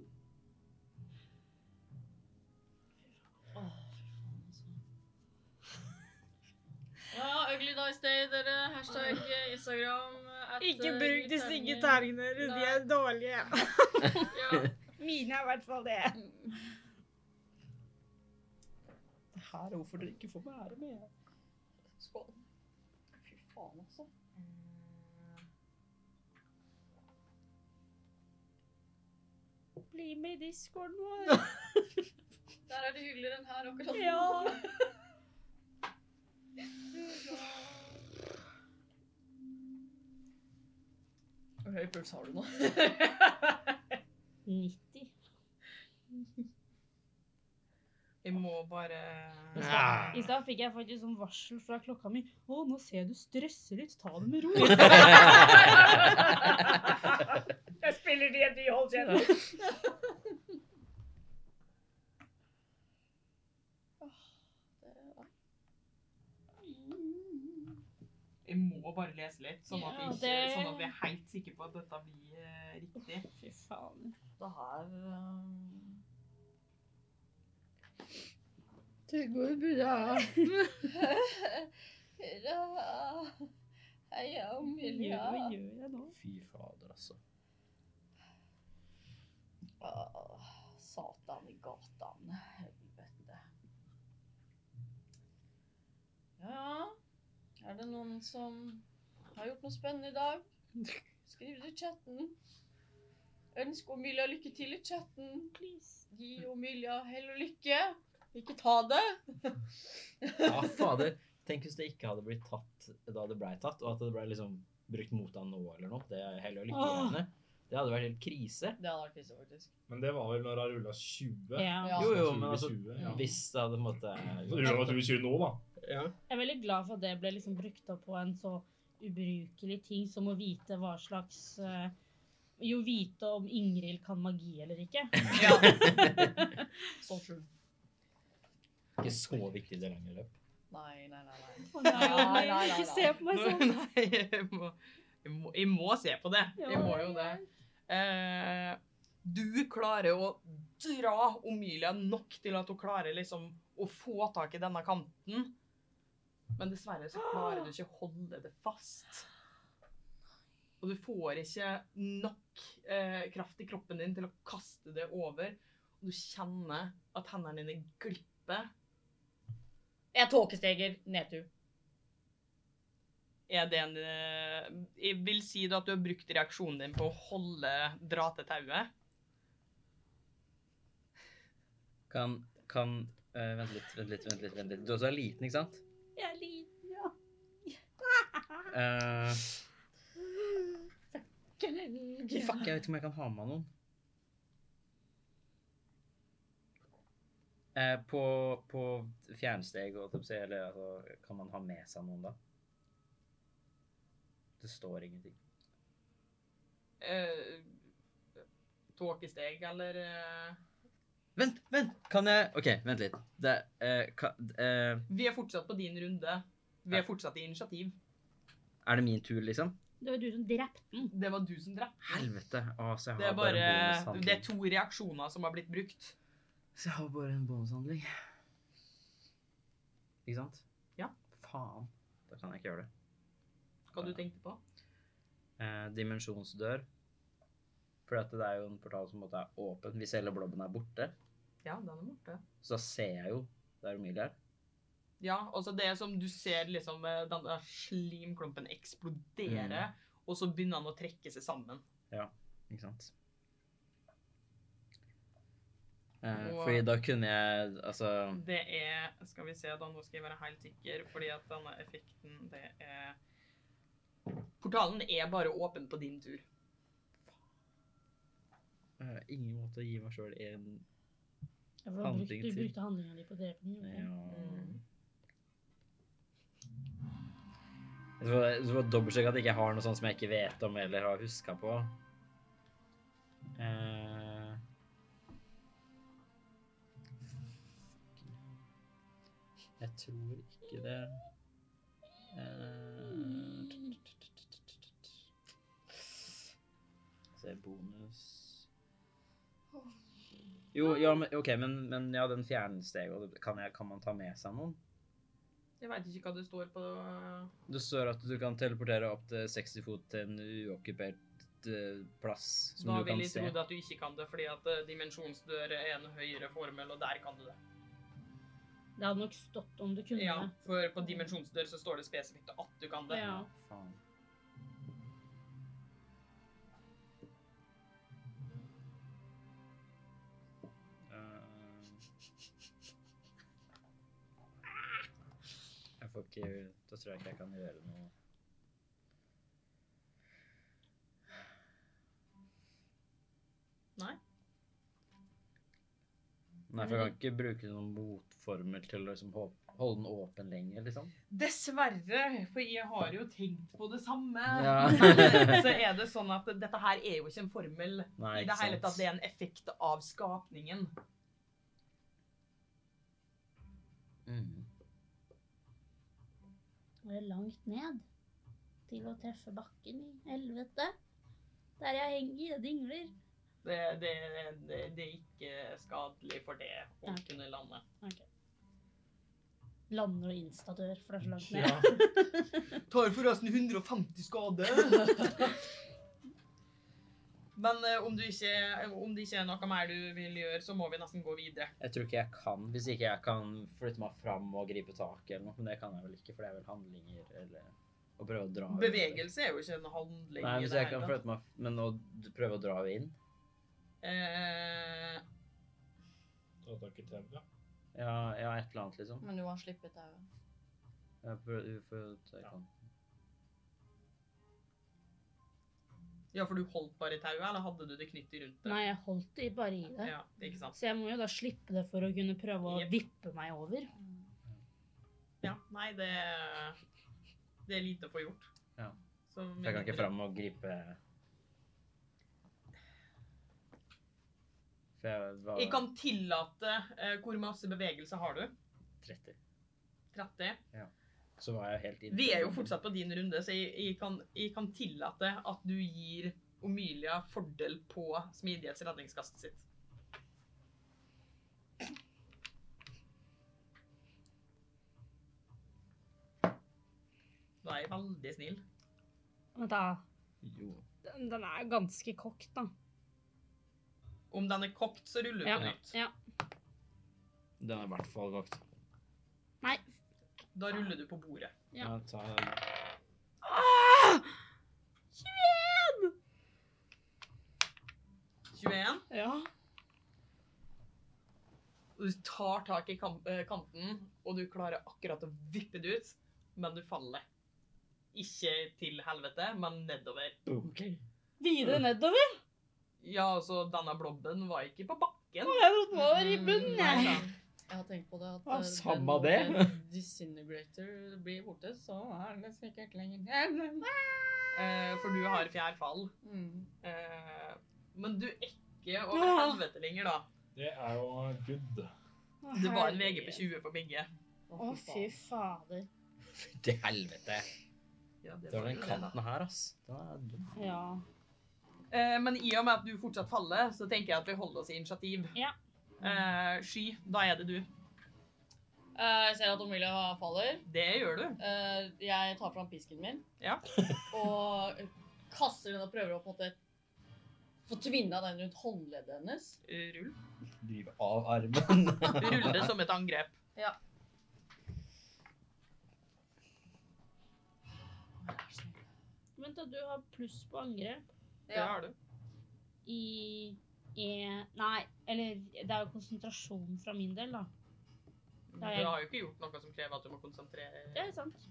Ja, Ugly Dice Day, dere. Hashtag Instagram. at, Ikke eh, bruk de stygge terningene deres, de er dårlige. <laughs> Ja. Mine er i hvert fall det. Det her er hvorfor dere ikke får være med. Skål. Fy faen, altså. Bli med i discorden vår. Der er det hyggeligere enn her akkurat nå. Ja. Hvor høy puls har du nå? 90. Vi må bare I stad- fikk jeg faktisk sånn varsel fra klokka mi. Å, nå ser jeg du stresser litt. Ta det med ro. <laughs> jeg spiller D&D, hold kjeft. Jeg må bare lese litt, sånn at, Ja, vi, ikke, det- sånn at vi er helt sikre på at dette blir uh, riktig. Fy faen. Det her um... Det går bra. <laughs> Hurra! Heia Omilia. Hva gjør jeg nå? Fy fader, altså. Åh, Satan i gatan. Helvete. Ja, er det noen som har gjort noe spennende i dag? Skriv det i chatten. Ønsk Omilia lykke til i chatten. Please. Gi Omilia hell og lykke. Ikke ta det. Ja, fader. Tenk hvis det ikke hadde blitt tatt da det blei tatt, og at det blei liksom brukt mot han nå eller noe. Det er heller lykke Åh. greiene. Det hadde vært helt krise. Det hadde vært krise, faktisk. Men det var vel når han rulla 20? Ja. Jo, jo, men altså 20, ja. Hvis det hadde på en måte rulla 20 nå, da. Ja. Jeg er veldig glad for at det ble liksom brukt opp på en så ubrukelig ting som å vite hva slags uh, Jo, vite om Ingrid kan magi eller ikke. <laughs> Ja. <laughs> Så true. Ikke så viktig i det lange løp. Nei, nei, nei. nei. Oh, nei, Nei, nei, nei, nei, ikke se på meg sånn. <laughs> Nei, jeg må, jeg, må, jeg må se på det. Jeg må jo det. Uh, du klarer å dra Omilia nok til at hun klarer liksom å få tak i denne kanten. Men dessverre så klarer du ikke å holde det fast. Og du får ikke nok eh, kraft i kroppen din til å kaste det over. Og du kjenner at hendene dine glipper. Jeg tåkesteger nedtur. Er det en eh, Jeg vil si da at du har brukt reaksjonen din på å holde dra til tauet. Kan, kan uh, Vent litt, vent litt, vent litt. vent litt. Du også er liten, ikke sant? Jeg er liten, ja. Eh, Fuck. fuck, jeg vet ikke om jeg kan ha med meg noen. Uh, på, på fjernsteg, og si, eller altså, kan man ha med seg noen da? Det står ingenting. Uh, Tåkesteg, eller eh, Vent, vent! Kan jeg OK, vent litt. Det, eh, ka, eh, Vi er fortsatt på din runde. Vi er fortsatt i initiativ. er det min tur, liksom? Det var du som drepte den. Det var du som drepte. Helvete. Å, så jeg har Det er bare, bare bonushandling. Det er to reaksjoner som har blitt brukt. Så jeg har bare en bonushandling. Ikke sant? Ja. Faen. Da kan jeg ikke gjøre det. Hva du tenkte på? Eh, dimensjonsdør. For det er jo en portal som måte er åpen. Hvis hele blobben er borte, Ja, den er borte. så da ser jeg jo det er Emilie her. Ja, altså det som du ser liksom eh, den der slimklumpen eksplodere, og så begynner han å trekke seg sammen. Ja, Ikke sant? Eh, Og- fordi da kunne jeg Altså Det er Skal vi se, da nå skal jeg være helt sikker, fordi at denne effekten, det er Portalen er bare åpen på din tur. Eh, Ingen måte å gi meg sjøl en Ja, til du, brukte handlinga di på å drepe den. ja. Mm. Jeg tror jeg får dobbeltsjekke at jeg ikke har noe sånt som jeg ikke vet om eller har huska på. Uh, Jeg tror ikke det. Eh, Se bonus Jo, ja, men, OK, men, men ja, den fjernsteget, kan, jeg, kan man ta med seg noen? Jeg veit ikke hva det står på Det står at du kan teleportere opp til 60 fot til en uokkupert eh, plass som Da du kan vil jeg se. tro at du ikke kan det, fordi at eh, dimensjonsdør er en høyere formel, og der kan du det. Det hadde nok stått om du kunne Ja, for på dimensjonsdør så står det spesifikt at du kan det. Ja. Faen. Får ikke Da tror jeg ikke jeg kan gjøre noe Nei? Nei, for jeg kan ikke bruke noen motformel til å liksom holde den åpen lenger, liksom. Dessverre, for jeg har jo tenkt på det samme. Ja. <laughs> så er det sånn at dette her er jo ikke en formel Nei, ikke det hele tatt. Det er en effekt av skapningen. Mm. Det langt ned? til å treffe bakken i helvete. Der jeg henger og dingler. Det, det, det, det er ikke skadelig for det å okay. kunne lande. Lander og instadør, for det er så langt ned. Ja. Tar forresten 150 skade. <laughs> Men uh, om, du ikke, om det ikke er noe mer du vil gjøre, så må vi nesten gå videre. Jeg tror ikke jeg kan, hvis ikke jeg kan flytte meg fram og gripe tak eller noe. Men det kan jeg vel ikke, for det er vel handlinger eller å prøve å dra ut. Bevegelse er jo ikke en handling. Nei, hvis det jeg kan flytte meg Men å prøve å dra inn? Eh, Ta tak i tauet. Ja, ja, et eller annet, liksom. Men du har slippet tauet. Jeg prøver, i kan. ja, for du holdt bare i tauet, eller hadde du det knyttet rundt det? Nei, jeg holdt det bare i det. Ja, ikke sant. Så jeg må jo da slippe det for å kunne prøve å yep. vippe meg over. Ja, nei, det, det er lite å få gjort. Ja. Så Så jeg kan ikke fram og gripe jeg var Jeg kan tillate uh, Hvor masse bevegelse har du? 30. 30? Så var jeg helt inne. Vi er jo fortsatt på din runde, så jeg, jeg, kan, jeg kan tillate at du gir Omilia fordel på smidighetsredningskastet sitt. Da er veldig snill. Vent da, Jo. den, den er ganske kokt da. Om den er kokt, så ruller du Ja. på nytt. Ja. Den er i hvert fall kokt. Nei. Da ruller du på bordet. Ja. Ja, ta Ah! 21! 21. Ja. Og du tar tak i kam eh, kanten, og du klarer akkurat å vippe det ut, men du faller. Ikke til helvete, men nedover. Videre nedover. Ja, altså, denne blobben var ikke på bakken. Jeg trodde den var i bunnen, Nei da. Jeg har tenkt på det at Ja, eh, samme det. en Disintegrator blir borte, så er det sikkert lenger <laughs> Eh, for du har fjærfall. mm. Eh, men du er ikke over Ja. helvete lenger, da. Det er jo good. Det var en VG på 20 for begge. Å, fy fader. Til helvete. Ja, Det var den kanten her, ass. Den er dum. Ja. Eh, men i og med at du fortsatt faller, så tenker jeg at vi holder oss i initiativ. Ja. Eh, Sky, da er det du. Uh, Jeg ser at Omilia faller. Det gjør du. Uh, Jeg tar fram pisken min Ja. <laughs> og kaster den og prøver å på en måte få tvinna den rundt håndleddet hennes. Rull. Drive av armen. <laughs> Rull det som et angrep. Vent da, du har pluss på angrep Det har du. i e, Nei, eller det er jo konsentrasjon fra min del, da. Du Da er jeg- har jo ikke gjort noe som krever at du må konsentrere Det er sant.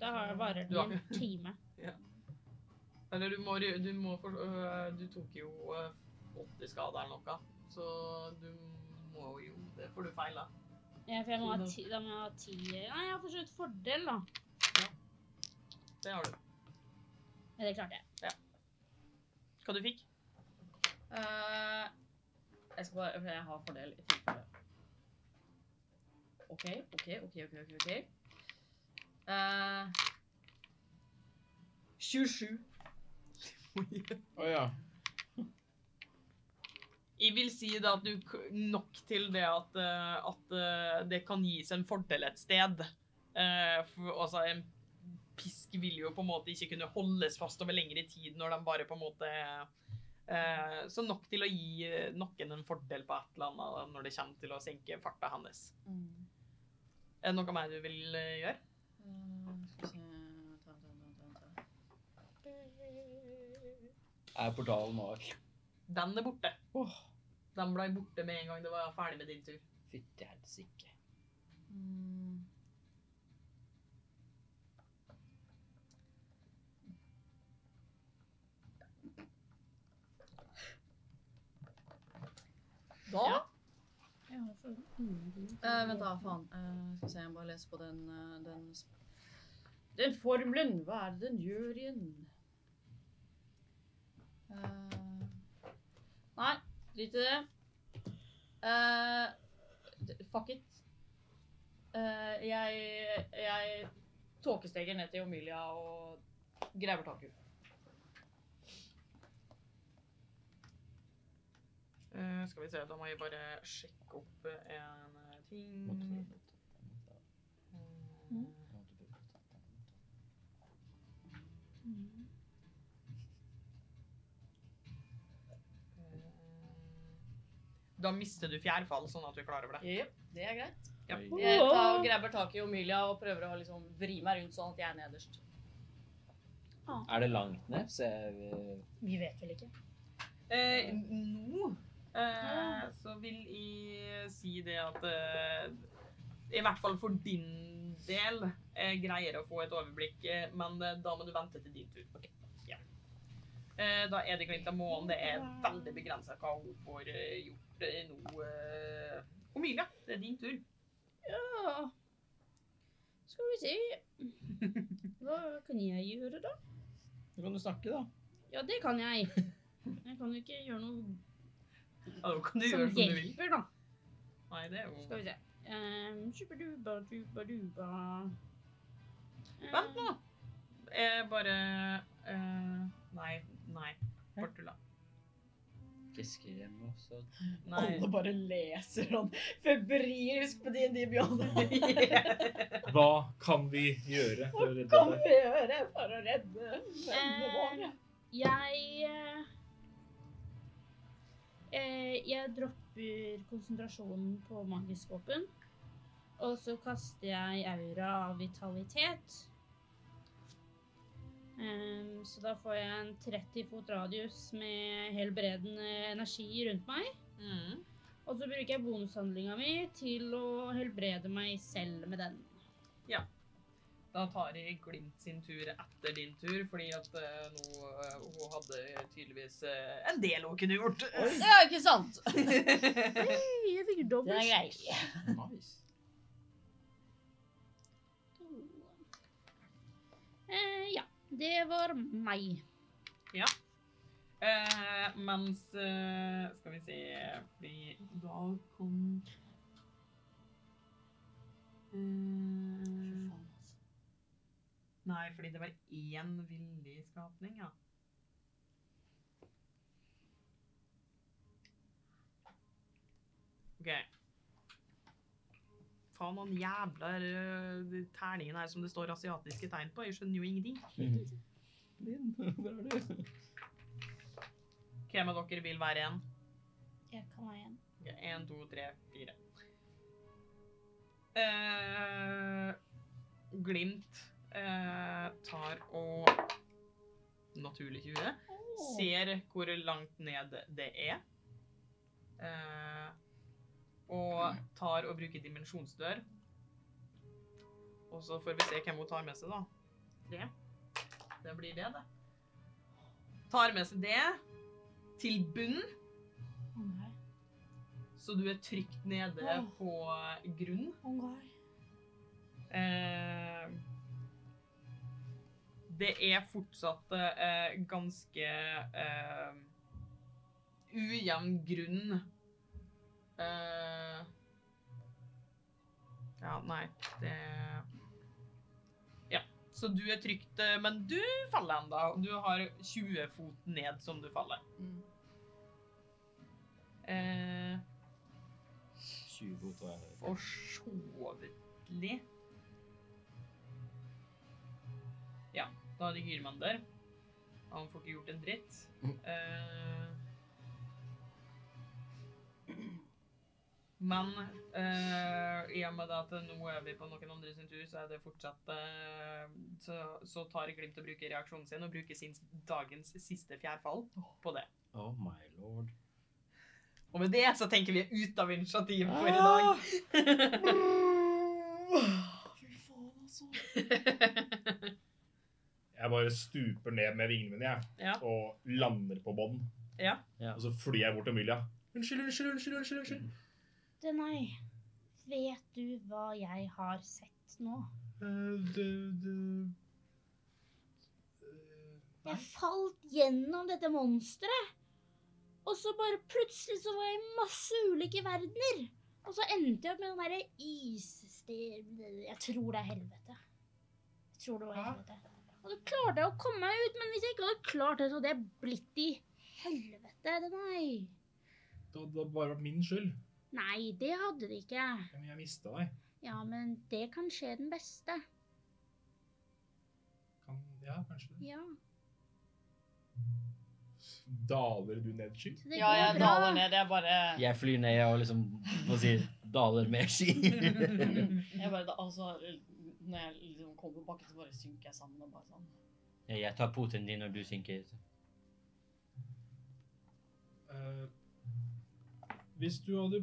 Da har- varer det Du en time. <laughs> Eller du må, du må for, øh, Du tok jo øh, 80 skader eller noe, så du må jo Det får du feil, da. Ja, for jeg må ha ti, da må jeg ha ti Nei, jeg har for så vidt fordel, da. Det har du. Men det klarte jeg. Ja. Hva du fikk? Eh, Jeg skal bare for Jeg har fordel i tilfelle. OK, OK, OK. ok, ok, ok. Uh, 27. Å ja. Jeg vil si da at du nok til det at, øh, at det kan gis en fordel et sted. Uh, for, altså, en pisk vil jo på en måte ikke kunne holdes fast over lengre tid når de bare på en måte eh, Så nok til å gi eh, noen en fordel på et eller annet når det kommer til å senke farta hans. mm. Er det noe mer du vil eh, gjøre? Eh, ta. Er portalen nå Den er borte. Oh. Den ble borte med en gang det var ferdig med din tur. Fytti helsike. Mm. Da Ja. Ja, har for. Eh, Vent, da. Faen. Eh, skal vi se, jeg må bare lese på den, eh, den Den formelen. Hva er det den gjør igjen? Eh, nei, drit i det. Eh, fuck it. Eh, jeg jeg tåkesteger ned til Omilia og graver tak i henne. Eh, skal vi se, da må jeg bare sjekke opp en eh, ting. Mm. Da mister du fjærfall, sånn at du er klar over det. Jep, det er greit. Yep. Jeg tar grabber tak i Omilia og prøver å liksom vri meg rundt sånn at jeg er nederst. Er det langt ned? Så jeg Vi vet vel ikke. Eh, nå eh, så vil jeg si det at eh, I hvert fall for din del eh, greier å få et overblikk, eh, men da må du vente til din tur. Ja. Eh, da er det glimt av månen. Det er veldig begrensa hva hun får gjort nå. Omilia, det er din tur. Ja Skal vi se <laughs> Hva kan jeg gjøre, da? Du kan du snakke, da. Ja, det kan jeg. <laughs> Jeg kan jo ikke gjøre noe Ja, da kan du som gjøre som du vil. hjelper, da. Nei, det er jo Skal vi se. Um, superduba, duba, duba. Um, Vent nå! Jeg bare uh, Nei, nei. Portula. fiskehjem også. Nei. Alle bare leser han febrilsk på din Beyond. <laughs> Hva kan vi gjøre for å redde Hva Kan vi gjøre for å redde vennene våre? Jeg eh, eh, Jeg dropper konsentrasjonen på magisk våpen. Og så kaster jeg aura av vitalitet. Um, så da får jeg en 30 fot radius med helbredende energi rundt meg. Mm. Og så bruker jeg bonushandlinga mi til å helbrede meg selv med den. Da tar jeg Glimt sin tur etter din tur, fordi at uh, nå uh, hun hadde tydeligvis uh, en del hun kunne gjort. <laughs> Ja, ikke sant? Hei, jeg fikk Det dobbelt. er grei. Nice. Eh, ja, det var meg. Eh, mens eh, Skal vi se Fordi da kom eh, Nei, fordi det var én villig skapning, ja. OK. Faen, noen jævla uh, terningen her som det står asiatiske tegn på. Jeg skjønner jo ingenting. Linn, hvor er du? Hvem av dere vil være igjen? Jeg kan være igjen. En, to, tre, fire. Eh, glimt eh, tar og Naturlig 20. Ser hvor langt ned det er. Eh, og tar og bruker dimensjonsdør. Og så får vi se hvem hun tar med seg, da. Det. Det blir det, det. Tar med seg det til bunn. Så du er trygt nede på grunn. Eh, det er fortsatt eh, ganske eh, ujevn grunn. Eh, ja, nei, det Ja. Så du er trygt, eh, men du faller ennå. Du har 20 fot ned som du faller. Mm. Eh, 20 fot og Forsoventlig. Ja, da er det Hyrmander. Han får ikke gjort en dritt. Eh, men eh, i og med at nå er vi på noen andre sin tur, så er det fortsatt eh, så, så tar Glimt og bruker reaksjonen sin og bruker sin dagens siste fjærfall på det. Oh my lord. Og med det så tenker vi ut av initiativ for i dag. <laughs> Fy faen, altså. <laughs> Jeg bare stuper ned med vingene mine jeg, Ja. og lander på bånn. Ja. Ja. Og så flyr jeg bort til Emilia. Unnskyld, unnskyld, unnskyld. unnskyld, unnskyld. Denai, vet du hva jeg har sett nå? Eh, det- det- eh, Jeg falt gjennom dette monsteret. Og så bare plutselig så var jeg i masse ulike verdener. Og så endte jeg opp med den derre issted... Jeg tror det er helvete. Jeg tror det var Hæ? helvete. Og så klarte jeg å komme meg ut, men hvis jeg ikke hadde klart det, så hadde jeg blitt i helvete. Det nei. Det hadde bare vært min skyld. Nei, det hadde det ikke. Ja, Men jeg mista deg. Ja, men det kan skje den beste. Kan, ja, kanskje det. Ja. Daler du ned sky? Ja, jeg bra. daler ned. Jeg bare Jeg flyr ned og liksom hva sier, daler med ski. Jeg bare, altså, Når jeg liksom kommer på bakken, så bare synker jeg sammen. og bare sånn. Ja, jeg tar poten din når du synker. Eh, hvis du hadde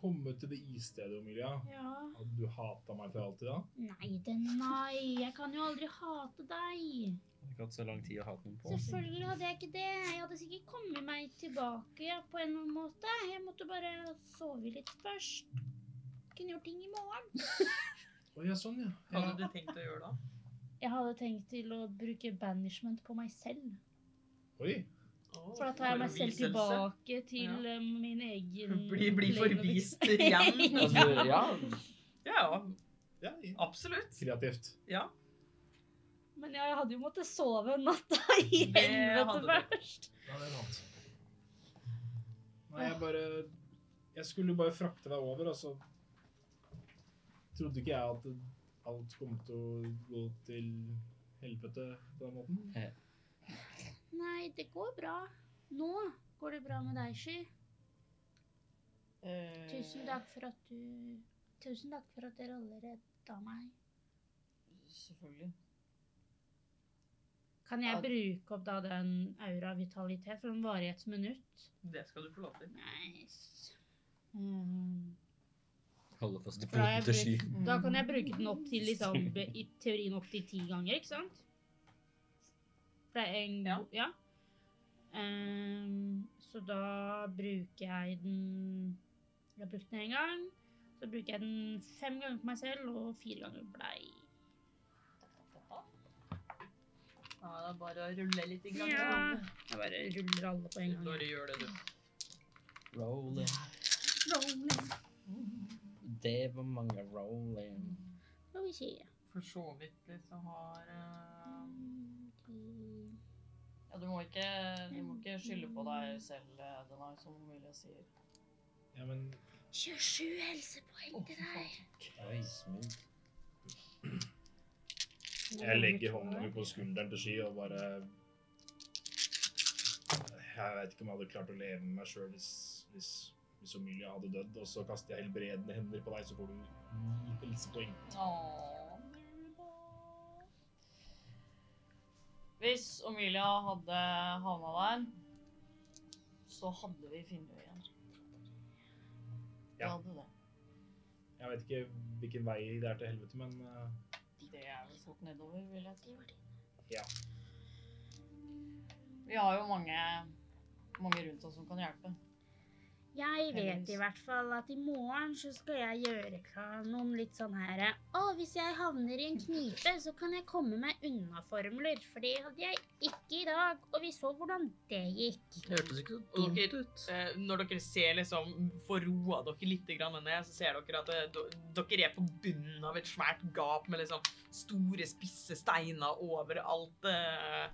kommet til det isstedet, Omilia, Ja. hadde du hata meg for alltid da? Nei, det nei. Jeg kan jo aldri hate deg. Har ikke hatt så lang tid å hate noen på. Selvfølgelig hadde jeg ikke det. Jeg hadde sikkert kommet meg tilbake ja, på en eller annen måte. Jeg måtte bare sove litt først. Kunne gjort ting i morgen. <laughs> Å ja, sånn, ja. Hva hadde du tenkt å gjøre da? Jeg hadde tenkt til å bruke banishment på meg selv. Oi. For da tar jeg meg selv tilbake til Ja. eh, min egen <laughs> Bli, bli forvist igjen. <laughs> <laughs> Altså, ja. Ja, Ja, absolutt. kreativt. Ja. Men jeg hadde jo måttet sove natta i helvete først. Ja, det er sant. Nei, jeg bare Jeg skulle bare frakte deg over, og så trodde ikke jeg at alt kom til å gå til helvete på den måten. Nei, det går bra. Nå går det bra med deg, Sky. Eh, Tusen takk for at du Tusen takk for at dere alle redda meg. Selvfølgelig. Kan jeg bruke opp da den aura vitalitet, for en varer i et minutt? Det skal du få lov til. Nice. Mm. Holde fast i sky. da kan jeg bruke den opp til liksom, i teorien opp til ti ganger, ikke sant? For det er en Ja. ja. Um, så da bruker jeg den Jeg har brukt den én gang. Så bruker jeg den fem ganger på meg selv og fire ganger på deg. Ja, det er bare å rulle litt i gang. Ja. da. Jeg bare ruller alle på en gang. Bare gjør det, du. Rolling. Det var mange rolling. Skal vi se. For så vidt liksom har uh, Ja, du må ikke, du må ikke skylde på deg selv, Denai, som Emilie sier. Ja, men 27 helsepoeng til deg. Oi, smooth. jeg legger hånda mi på skulderen til Sky og bare Jeg vet ikke om jeg hadde klart å leve med meg sjøl hvis, hvis, hvis Omilia hadde dødd, og så kaster jeg helbredende hender på deg, så får du ni helsepoeng. Hvis Omilia hadde havna der, så hadde vi funnet igjen. Ja. hadde det. Jeg vet ikke hvilken vei det er til helvete, men eh, Det er vel fort nedover, vil jeg tro. ja. Vi har jo mange, mange rundt oss som kan hjelpe. Jeg vet i hvert fall at i morgen så skal jeg gjøre klar noen litt sånn her Å, hvis jeg havner i en knipe, så kan jeg komme meg unna formler. For det hadde jeg ikke i dag, og vi så hvordan det gikk. Det hørtes ikke så dumt ut. eh, når dere ser liksom Får roa dere litt ned, så ser dere at eh, dere er på bunnen av et svært gap med liksom store, spisse steiner overalt. eh.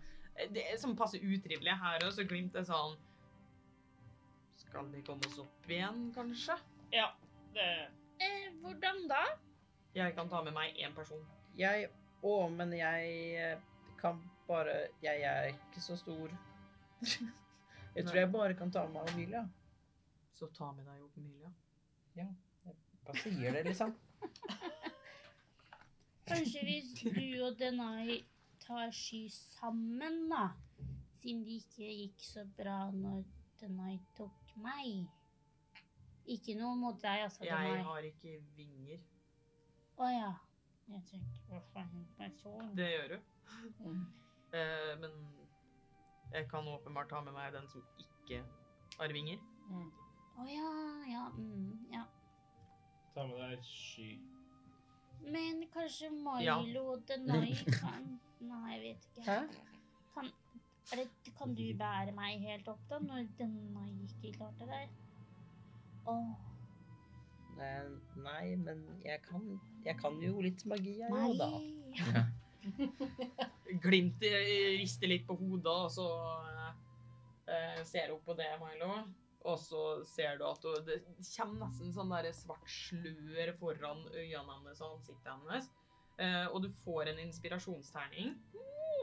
Det er som passer utrivelig her, og så glimt er sånn Skal vi komme oss opp igjen, kanskje? Ja, det Eh, hvordan da? Jeg kan ta med meg én person. Jeg òg, men jeg eh, kan bare Jeg er ikke så stor. Jeg tror Nei. jeg bare kan ta med meg Emilia. Så ta med deg Omilia? Ja. Jeg bare sier det, liksom? Kanskje hvis du og Denai tar sky sammen, da. Siden det ikke gikk så bra når Denai tok meg. Ikke noe mot deg, altså, Jeg meg. har ikke vinger. Å ja. Jeg tenker hva faen person. Det gjør du. mm. <laughs> Eh, men jeg kan åpenbart ta med meg den som ikke har vinger. Mm. Å ja, ja, mm, ja. Ta med deg Sky. Men kanskje Ja. Milo og Denai kan Nei, jeg vet ikke. Hæ? Kan, er det, kan du bære meg helt opp, da, når Denai ikke klarte det? Åh, Nei, men jeg kan, jeg kan jo litt magi, <laughs> jeg òg, da. Ja. Glimt rister litt på hodet, og så eh, ser hun på det, Milo. Og så ser du at hun, det kommer nesten sånn der svart slør foran øynene hennes og ansiktet hennes. Eh, og du får en inspirasjonsterning.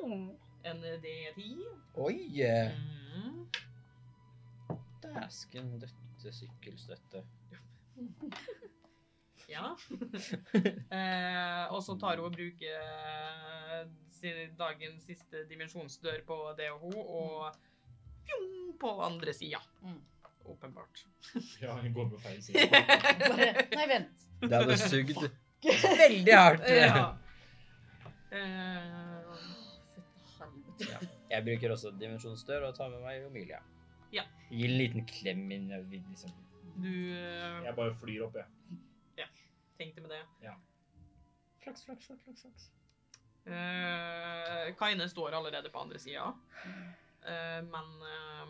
Mm. En D10. Oi! Mm. Dæsken døtte sykkelstøtte. <laughs> Ja. <laughs> eh, og så tar hun og bruker eh, dagens siste dimensjonsdør på det og hun, og fjong, på andre sida. Mm. Åpenbart. <laughs> Ja, hun går på feil side. Nei, vent. Det hadde sugd veldig hardt. ja. Eh, Helvete. Jeg bruker også dimensjonsdør og tar med meg Omilia. Ja. Gi en liten klem inn i liksom. du eh, Jeg bare flyr opp, jeg. tenkte med det. Flaks, flaks, flaks, flaks, flaks. Eh, Kaine står allerede på andre sida, Eh, men eh,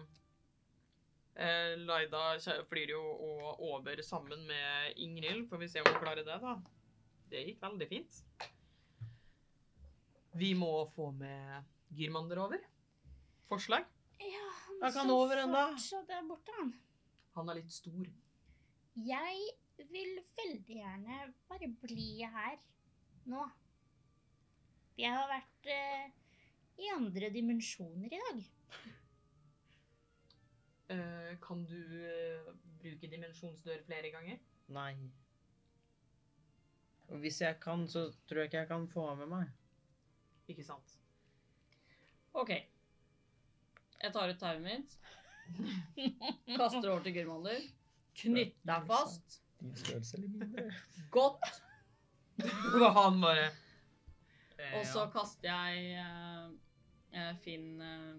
eh, Laida kjø- flyr jo og over sammen med Ingrid. Får vi se om hun klarer det, da. Det gikk veldig fint. Vi må få med Gyrmander over. Forslag? Ja, han Er kan står over enda. fortsatt der borte, han. Han er litt stor. Jeg vil veldig gjerne bare bli her nå. Jeg har vært eh, i andre dimensjoner i dag. Eh, kan du eh, bruke dimensjonsdør flere ganger? Nei. Og hvis jeg kan, så tror jeg ikke jeg kan få med meg. Ikke sant? OK. Jeg tar ut tauet mitt. <laughs> Kaster over til Gurmander. Knytt deg fast. Din størrelse eller mindre? Godt. <laughs> Og han bare eh, Og så kaster jeg eh, eh, Finn eh,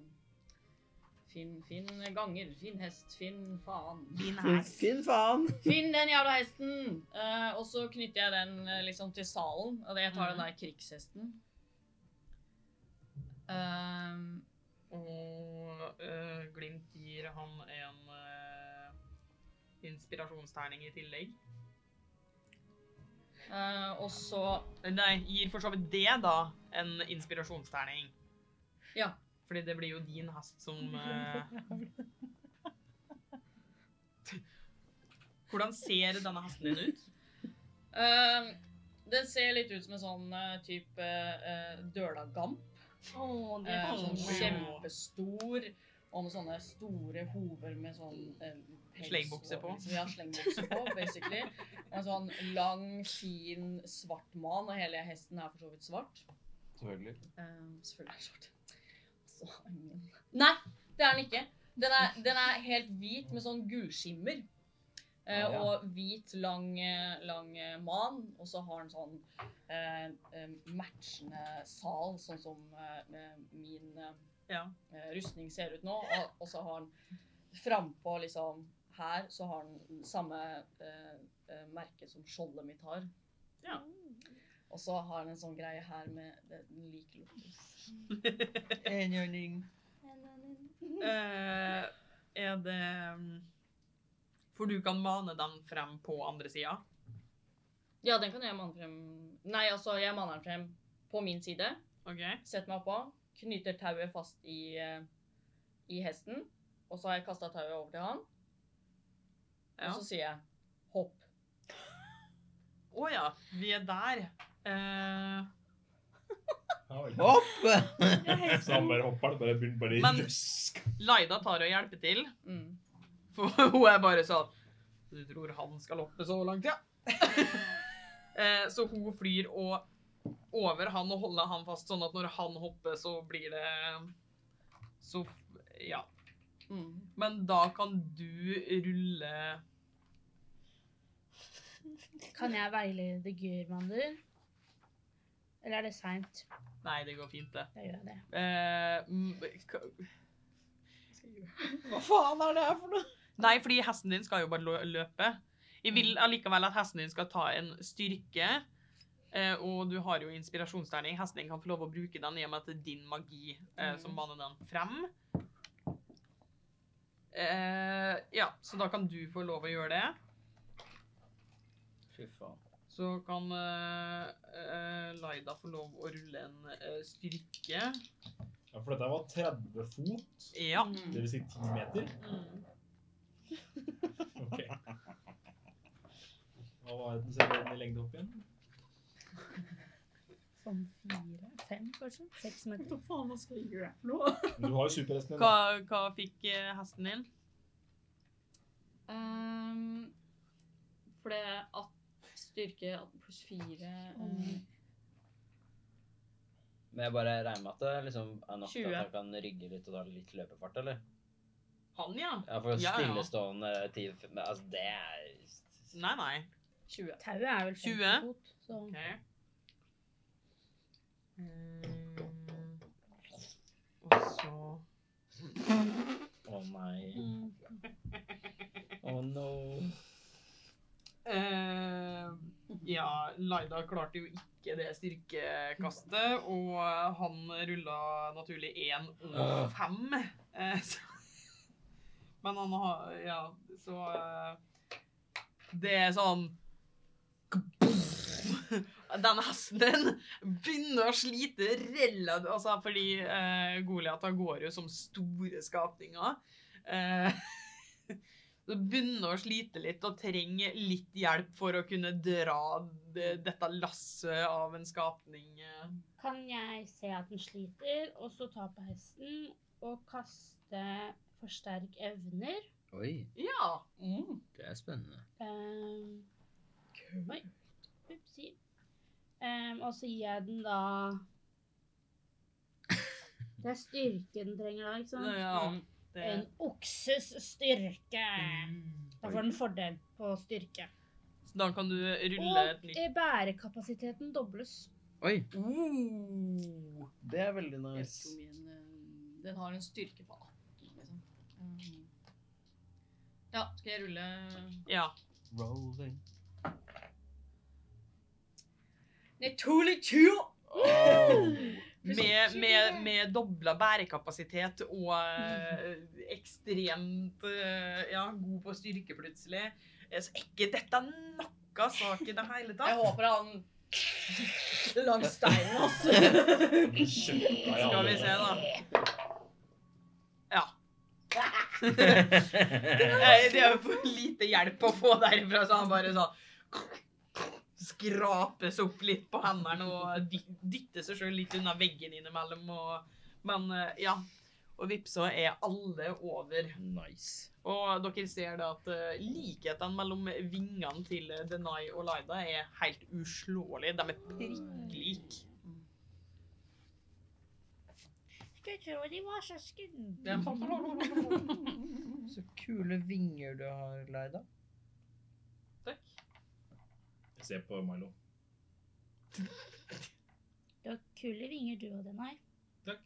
Finn, finn ganger. Finn hest. Finn faen. Finn hest. Finn faen! Finn den jævla hesten! Eh, og så knytter jeg den liksom til salen. Og jeg tar den der krigshesten. Um, Og eh, Glimt gir han en eh, inspirasjonsterning i tillegg. Uh, og så Nei, gir for så vidt det, da, en inspirasjonsterning. Ja. Fordi det blir jo din hest som uh... <laughs> Hvordan ser denne hesten din ut? Uh, Den ser litt ut som en sånn uh, type uh, dølagamp. Det Eh, er sånn fint. kjempestor. Og med sånne store hover med sånn eh, Slengbukse på. Liksom. Ja, slengbukse på, basically. En sånn lang, fin, svart mann, og hele hesten er for så vidt svart. Selvfølgelig. Um, selvfølgelig er den svart. Så. Nei, det er den ikke. Den er, den er helt hvit med sånn gullskimmer. Uh, Ah, ja. Og hvit, lang, eh, lang eh, man. Og så har den sånn eh, eh, matchende sal, sånn som eh, min eh, Ja. eh, rustning ser ut nå. Og, og så har han frampå liksom her, så har han samme eh, eh, merke som skjoldet mitt har. Ja. Og så har han en sånn greie her med den like lukten. <laughs> Enhjørning. Uh, er det mm, For du kan mane dem frem på andre sida? Ja, den kan jeg manne frem Nei, altså, jeg manner den frem på min side. OK? Setter meg oppå, knyter tauet fast i, eh, i hesten. Og så har jeg kasta tauet over til han. Ja. Og så sier jeg hopp. Å ja, vi er der. Uh... Hopp! <laughs> Så han bare hopper, det bare begynner bare Men-. Laida tar og hjelper til, Mm. for <laughs> hun er bare sånn Du tror han skal hoppe så langt, ja? <laughs> eh, så hun flyr og over han og holder han fast, sånn at når han hopper, så blir det Så ja. Mm. Men da kan du rulle Kan jeg veilede Gyrmander? Eller er det seint? Nei, det går fint, det. Da gjør jeg det. Eh, Hva faen er det her for noe? Nei, fordi hesten din skal jo bare løpe. Jeg vil allikevel at hesten din skal ta en styrke. eh, og du har jo inspirasjonsterning. Hesten din kan få lov å bruke den i og med at det er din magi eh, som baner den frem. Eh, ja, så da kan du få lov å gjøre det. Fy faen. så kan eh, eh, Laida få lov å rulle en eh, styrke. Ja, for dette var 30 fot, Ja. det vil si 10 meter. Mm. <laughs> Ok. Hva var den sedvanlige lengden opp igjen? Sånn fire, fem, kanskje? Seks meter. Hva faen hva skal jeg gjøre for noe? Men du har jo superhesten din. Hva, da. hva fikk eh, hesten din? Um, for det er at styrke 18 pluss 4 Men jeg bare regner med at det liksom er nok 20. at han kan rygge litt og ta litt løpefart, eller? Han, ja. Ja, for Ja, ja. stillestående tid Altså, det er Nei, nei. 20. Tauet er vel 50 20? fot, så Ok. Mm. Og så Å nei. mm. Å no. Eh, ja, Laida klarte jo ikke det styrkekastet, og han rulla naturlig én og fem. Eh, så, men han har Ja, så eh, Det er sånn Den hesten din begynner å slite relativt Altså fordi eh, Goliath går jo som store skapninger. Eh, <laughs> så begynner å slite litt og trenger litt hjelp for å kunne dra det, dette lasset av en skapning. eh. kan jeg se at den sliter, og så ta på hesten og kaste forsterk evner. Oi, Ja. Mm. det er spennende. Um, oi. Upsi. Um, og så gir jeg den da <laughs> Det er styrke den trenger da, ikke sant? ja Mm. det, En okses styrke. Da får den fordel på styrke. så da kan du rulle et Og eh, bærekapasiteten dobles. Oi, Uh, det er veldig nice. min, eh, den har en styrke på 18, liksom. Mm. Ja, skal jeg rulle Ja. Rolling. Naturlig 20! Med, med, med dobla bærekapasitet og eh, ekstremt eh, ja, god på styrke plutselig, eh, så er ikke dette noe sak i det hele Jeg tatt. håper han langs steinen, altså. Skal vi se, da. Ja. <laughs> Det er jo for lite hjelp å få derifra, så han bare sånn Skrapes opp litt på hendene og dy- dytter seg sjøl litt unna veggen innimellom. Og, men eh, ja. Og vips, så er alle over. Nice. Og dere ser da at eh, likhetene mellom vingene til eh, Denai og Laida er helt uslåelige. De er prikk like. Skulle tro de var søsken. <laughs> Så kule vinger du har, Leida. Se på Milo. Du har kule vinger, du og den her. Takk.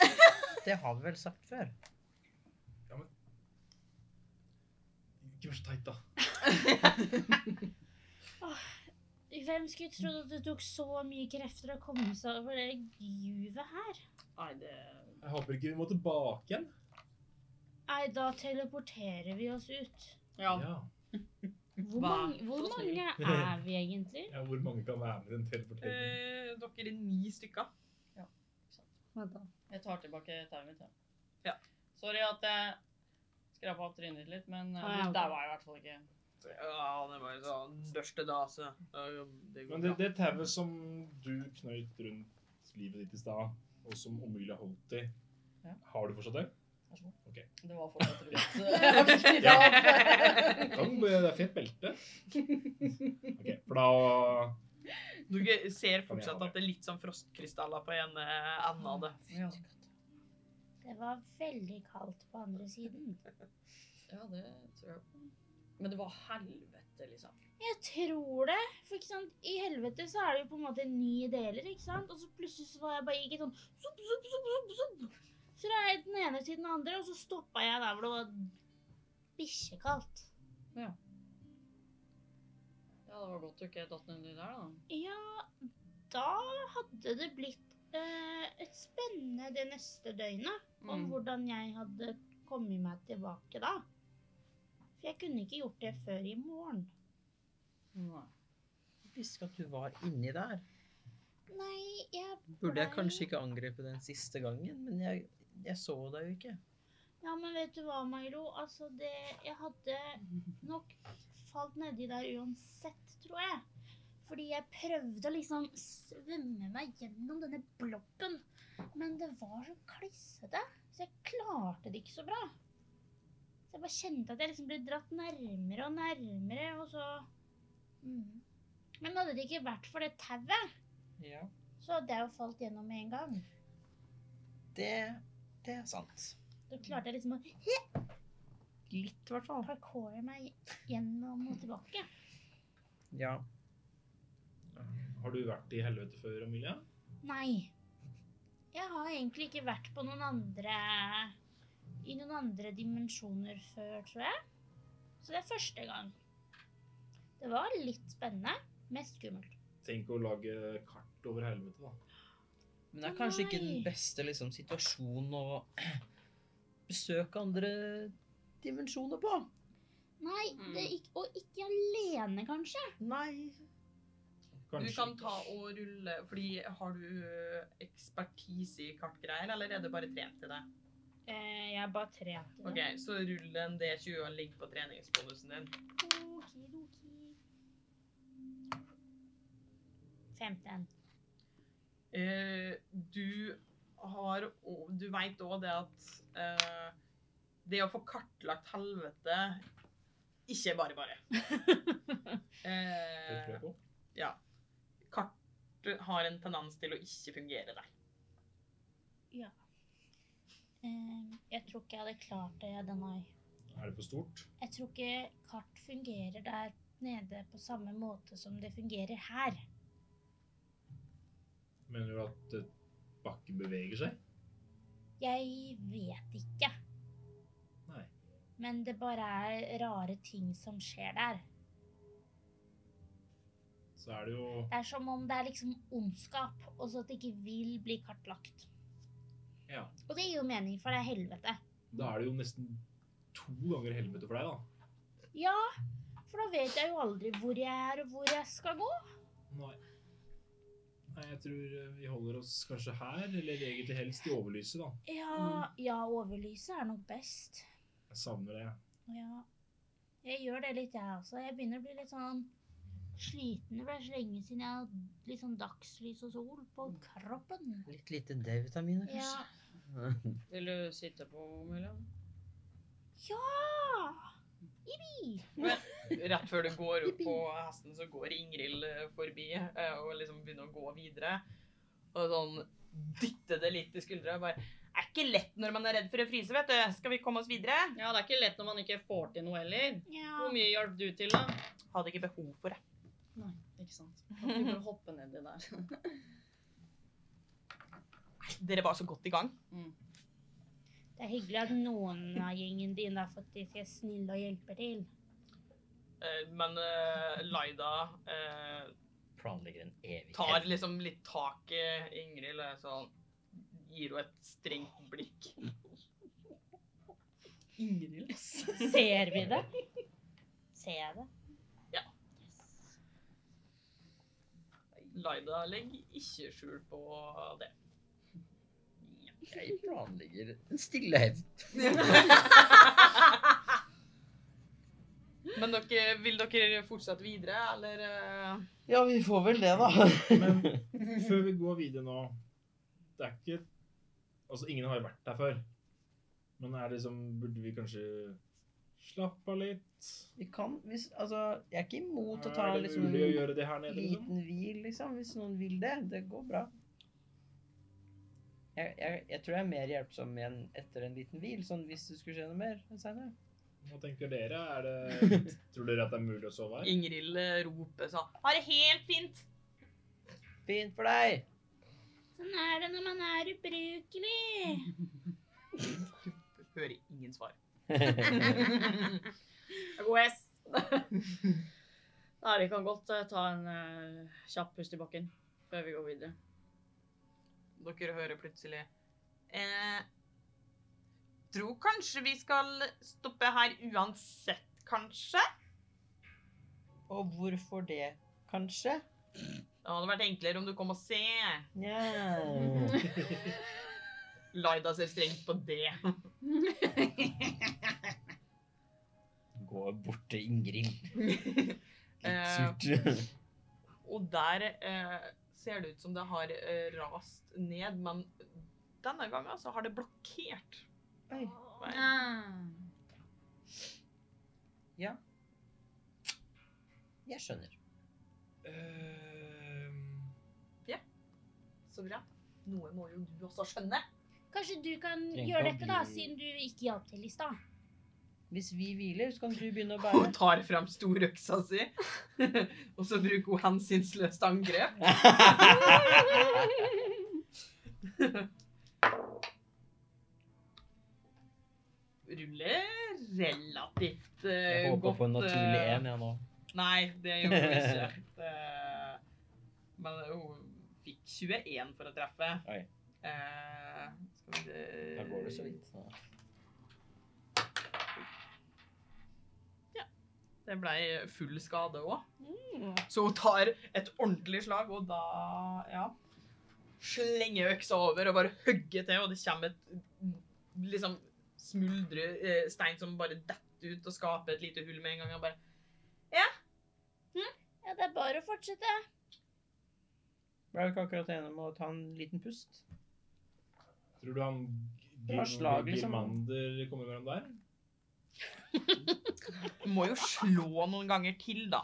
<laughs> Det har vi vel sagt før. Ja, men Ikke vær så teit, da. <laughs> Hvem skulle trodd at det tok så mye krefter å komme seg over det juvet her? Nei, det Jeg håper ikke vi må tilbake igjen. Nei, da teleporterer vi oss ut. Ja. Ja. Hvor, mange, hvor mange <laughs> er vi egentlig? ja, Hvor mange kan være med i den teleporteringen? Eh, dere er ni stykker. Ja, sant. Jeg tar tilbake tauet mitt. Ja. Ja. Sorry at jeg skrapa opp trynet ditt litt, men uh, Ah, ja, okay. der var jeg i hvert fall ikke. Ja, det var jo sånn børste dase. Det går Men det, det tauet som du knøyt rundt livet ditt i stad, og som Omylia holdt i, Ja. har du fortsatt det? Vær så god. Okay. Det var fortsatt rundt. så jeg har ikke knyttet. Kan, det er fint belte. <laughs> Ok, for da Du ser fortsatt at det er litt sånn frostkrystaller på ene enden av det. Ja. Det var veldig kaldt på andre siden. ja, det tror jeg. Men det var helvete, liksom. Jeg tror det. For ikke sant, i helvete så er det jo på en måte ni deler, ikke sant? Og så plutselig så var jeg bare gikk i sånn sup, sup, sup, sup, sopp, sopp. Fra den ene til den andre, og så stoppa jeg der hvor det var bikkjekaldt. Ja, ja, det var godt du ikke datt ned der, da. Ja, da hadde det blitt eh, et spennende det neste døgnet om Mm. hvordan jeg hadde kommet meg tilbake da. For jeg kunne ikke gjort det før i morgen. Nei. visste ikke at du var inni der. Nei, jeg Burde jeg kanskje ikke angrepet den siste gangen, men jeg, jeg så deg jo ikke. Ja, men vet du hva, Mairo? Altså, det Jeg hadde nok falt nedi der uansett, tror jeg. Fordi jeg prøvde å liksom svømme meg gjennom denne blobben. Men det var så klissete, så jeg klarte det ikke så bra. Så jeg bare kjente at jeg liksom ble dratt nærmere og nærmere, og så mm. Men hadde det ikke vært for det tauet, Ja. så hadde jeg jo falt gjennom med en gang. Det, det er sant. Da klarte jeg liksom å Litt, i hvert fall. parkoure meg gjennom og tilbake. Ja. Har du vært i helvete før, Amelia? Nei. Jeg har egentlig ikke vært på noen andre I noen andre dimensjoner før, tror jeg. Så det er første gang. Det var litt spennende. Mest skummelt. Tenk å lage kart over helvete, da. Men det er kanskje ikke den beste liksom, situasjonen å <clears throat> besøke andre dimensjoner på. Nei, Mm. det er ikke, og ikke alene, kanskje. Nei. Du kan ta og rulle Fordi har du ekspertise i kartgreier, eller er det bare trent til det? Eh, jeg bare trente Ok, Så rull en D20 og ligg på treningsbonusen din. Okidoki. 15. Eh, du har Du veit òg det at eh, det å få kartlagt helvete ikke er bare bare. Det <laughs> tror Eh, jeg på. ja. Kart har en tendens til å ikke fungere der. Eh, jeg tror ikke jeg hadde klart det, denne Er det for stort? Jeg tror ikke kart fungerer der nede på samme måte som det fungerer her. Mener du at eh, bakken beveger seg? Jeg vet ikke. Nei. Men det bare er rare ting som skjer der. Så er det jo Det er som om det er liksom ondskap, og så at det ikke vil bli kartlagt. Ja. Og det gir jo mening, for det er helvete. Da er det jo nesten to ganger helvete for deg, da. Ja, for da vet jeg jo aldri hvor jeg er, og hvor jeg skal gå. Nei. Jeg tror eh, vi holder oss kanskje her, eller egentlig helst i overlyset, da. Ja, ja, overlyset er nok best. Jeg savner det. Ja. Jeg gjør det litt, jeg også. Jeg begynner å bli litt sånn sliten. Det ble så lenge siden jeg har hatt litt sånn dagslys og sol på kroppen. Litt lite D-vitaminer, kanskje. Ja. Vil du sitte på, William? Ja! Jippi! Rett før du går opp på hesten, så går Ingrid eh, forbi eh, og liksom begynner å gå videre. Og sånn dytter det litt i skuldra. Bare er ikke lett når man er redd for å fryse, vet du. Skal vi komme oss videre? Ja, det er ikke lett når man ikke får til noe heller. Ja. Hvor mye hjalp du til, da? Hadde ikke behov for det. Nei, ikke sant. Kan ikke bare hoppe nedi der. <laughs> Dere var så godt i gang. Det er hyggelig at noen av gjengen din da faktisk er snille og hjelper til. Eh, Men eh, Laida eh, Planlegger en evighet. tar liksom litt tak i Ingrid sånn gir henne et strengt blikk. Ingrid, ass. Ser vi det? Ser jeg det? Ja. Yes. Laida legger ikke skjul på det. Jeg planlegger en stille hevn. <laughs> Men dere, vil dere fortsette videre, eller? eh? Ja, vi får vel det, da. Men <laughs> før vi går videre nå Det er ikke Altså, ingen har jo vært der før. Men er det liksom Burde vi kanskje slappe av litt? Vi kan hvis Altså, jeg er ikke imot å ta er liksom å en? Liksom? liten hvil, liksom. Hvis noen vil det. Det går bra. Jeg, jeg, jeg tror jeg er mer hjelpsom igjen etter en liten hvil, sånn hvis det skulle skje noe mer senere. Hva tenker dere? Er det, <laughs> tror dere at det er mulig å sove her? Ingrid eh, roper sånn Har det helt fint. Fint for deg! Sånn er det når man er ubrukelig. <laughs> Hører ingen svar. <laughs> OS. Nei, vi kan godt eh, ta en uh, kjapp pust i bakken før vi går videre. Dere hører plutselig eh, Tror kanskje vi skal stoppe her uansett, kanskje? Og hvorfor det, Kanskje? Det hadde vært enklere om du kom og se. Yeah. <laughs> Laida ser strengt på det. <laughs> Gå bort til Ingrid. <laughs> Litt Surt. og der eh, ser det ut som det har eh, rast ned, men denne gangen så har det blokkert. Oi. Ah. Ja. Jeg skjønner. Ja, Så bra. Noe må jo du også skjønne. Kanskje du kan Trenger gjøre dette, da, siden du ikke hjalp til i stad. Hvis vi hviler, så kan du begynne å <laughs> bære. Hun tar frem storøksa si, <laughs> og så bruker hun hensynsløst angrep. <laughs> Ruller relativt uh, Jeg håper godt. på en naturlig én, en, jeg nå. Nei, det gjorde hun ikke. Eh, Men hun fikk 21 for å treffe. Oi. Eh, skal vi Da går det så vidt. så. Det ble full skade òg. Mm. Så hun tar et ordentlig slag, og da ja, slenger øksa over og bare hugger til, og det kommer et liksom smuldre eh, stein som bare detter ut og skaper et lite hull med en gang. Og bare Ja, det er bare å fortsette. Ble du ikke akkurat enig om å ta en liten pust? tror du han slag, liksom. Girmander kommer mellom der? Du må jo slå noen ganger til, da.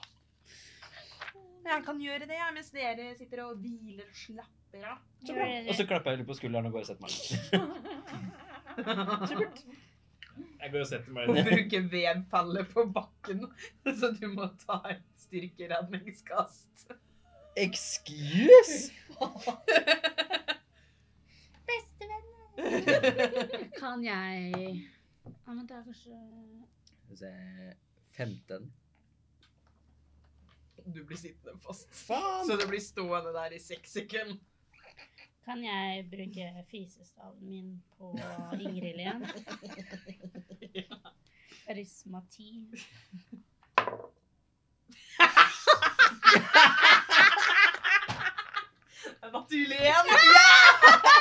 Jeg kan gjøre det jeg, mens dere sitter og hviler og slapper av. Så bra. Og så klapper jeg litt på skulderen og går og setter meg. <laughs> Supert. Jeg går og setter meg Og ned. bruker vedpallet på bakken, så du må ta et styrkeredningskast. Excuse? <laughs> Bestevenner. <laughs> Kan jeg Ja, men det er kanskje Skal vi se 15. Du blir sittende fast. Faen! Så du blir stående der i seks sekunder. Kan jeg bruke fisestaven min på Ingrid igjen? <laughs> 10. <laughs> Naturlig igjen. <laughs>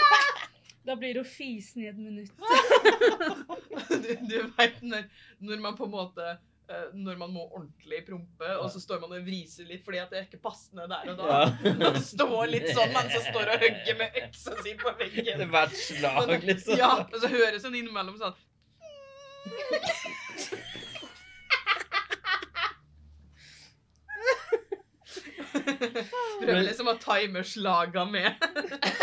Da blir hun fisen i et minutt. <laughs> Du, du veit når, når man på en måte eh, når man må ordentlig prompe, og så står man og vriser litt fordi at det er ikke passende der og da. Ja. Man står litt sånn mens man står og hugger med øksa si på veggen. Hvert slag, liksom. Ja, og så høres hun innimellom sånn <laughs> Prøver liksom å time slaga med.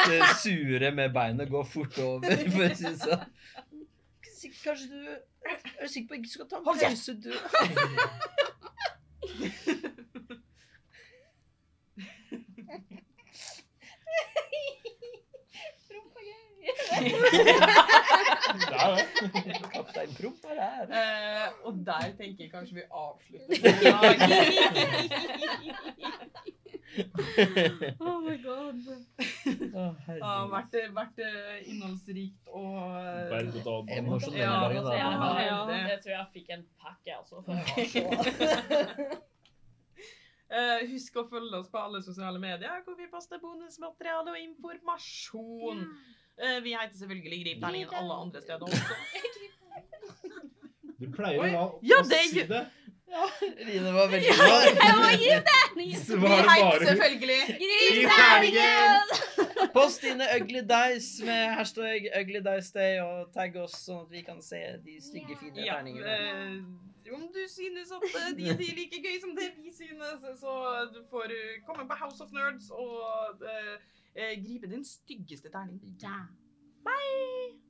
Det sure med beinet går fort over, for å si det sånn. Kanskje du Er du sikker på at ikke skal ta en pause, du? Kaptein Promp er her. Eh, og der tenker jeg kanskje vi avslutter <laughs> my god. Å, Det har herregud. Vært, vært eh, innholdsrikt og eh, Berg-og-dal-bane. Emosjonell Ja, dagen, da. ja, Ja, det. tror jeg fikk en pakke, altså. For jeg <laughs> <laughs> eh, Husk å følge oss på alle sosiale medier, hvor vi poster bonusmateriale og informasjon. Uh, vi heter selvfølgelig Grip terningen alle andre steder også. <laughs> Du pleier å la Ja, oss det si det. <laughs> Rine var veldig Ja. glad. Så Vi var det heter bare selvfølgelig Grip terningen! <laughs> Post dine ugly dice med hashtag ugly dice day og tagg oss, sånn at vi kan se de stygge, fine Ja, terningene. eh, om du synes at de, de er like gøy som det vi synes, så du får du komme på House of Nerds og eh, eh, gripe din styggeste terning. Ja. Bye!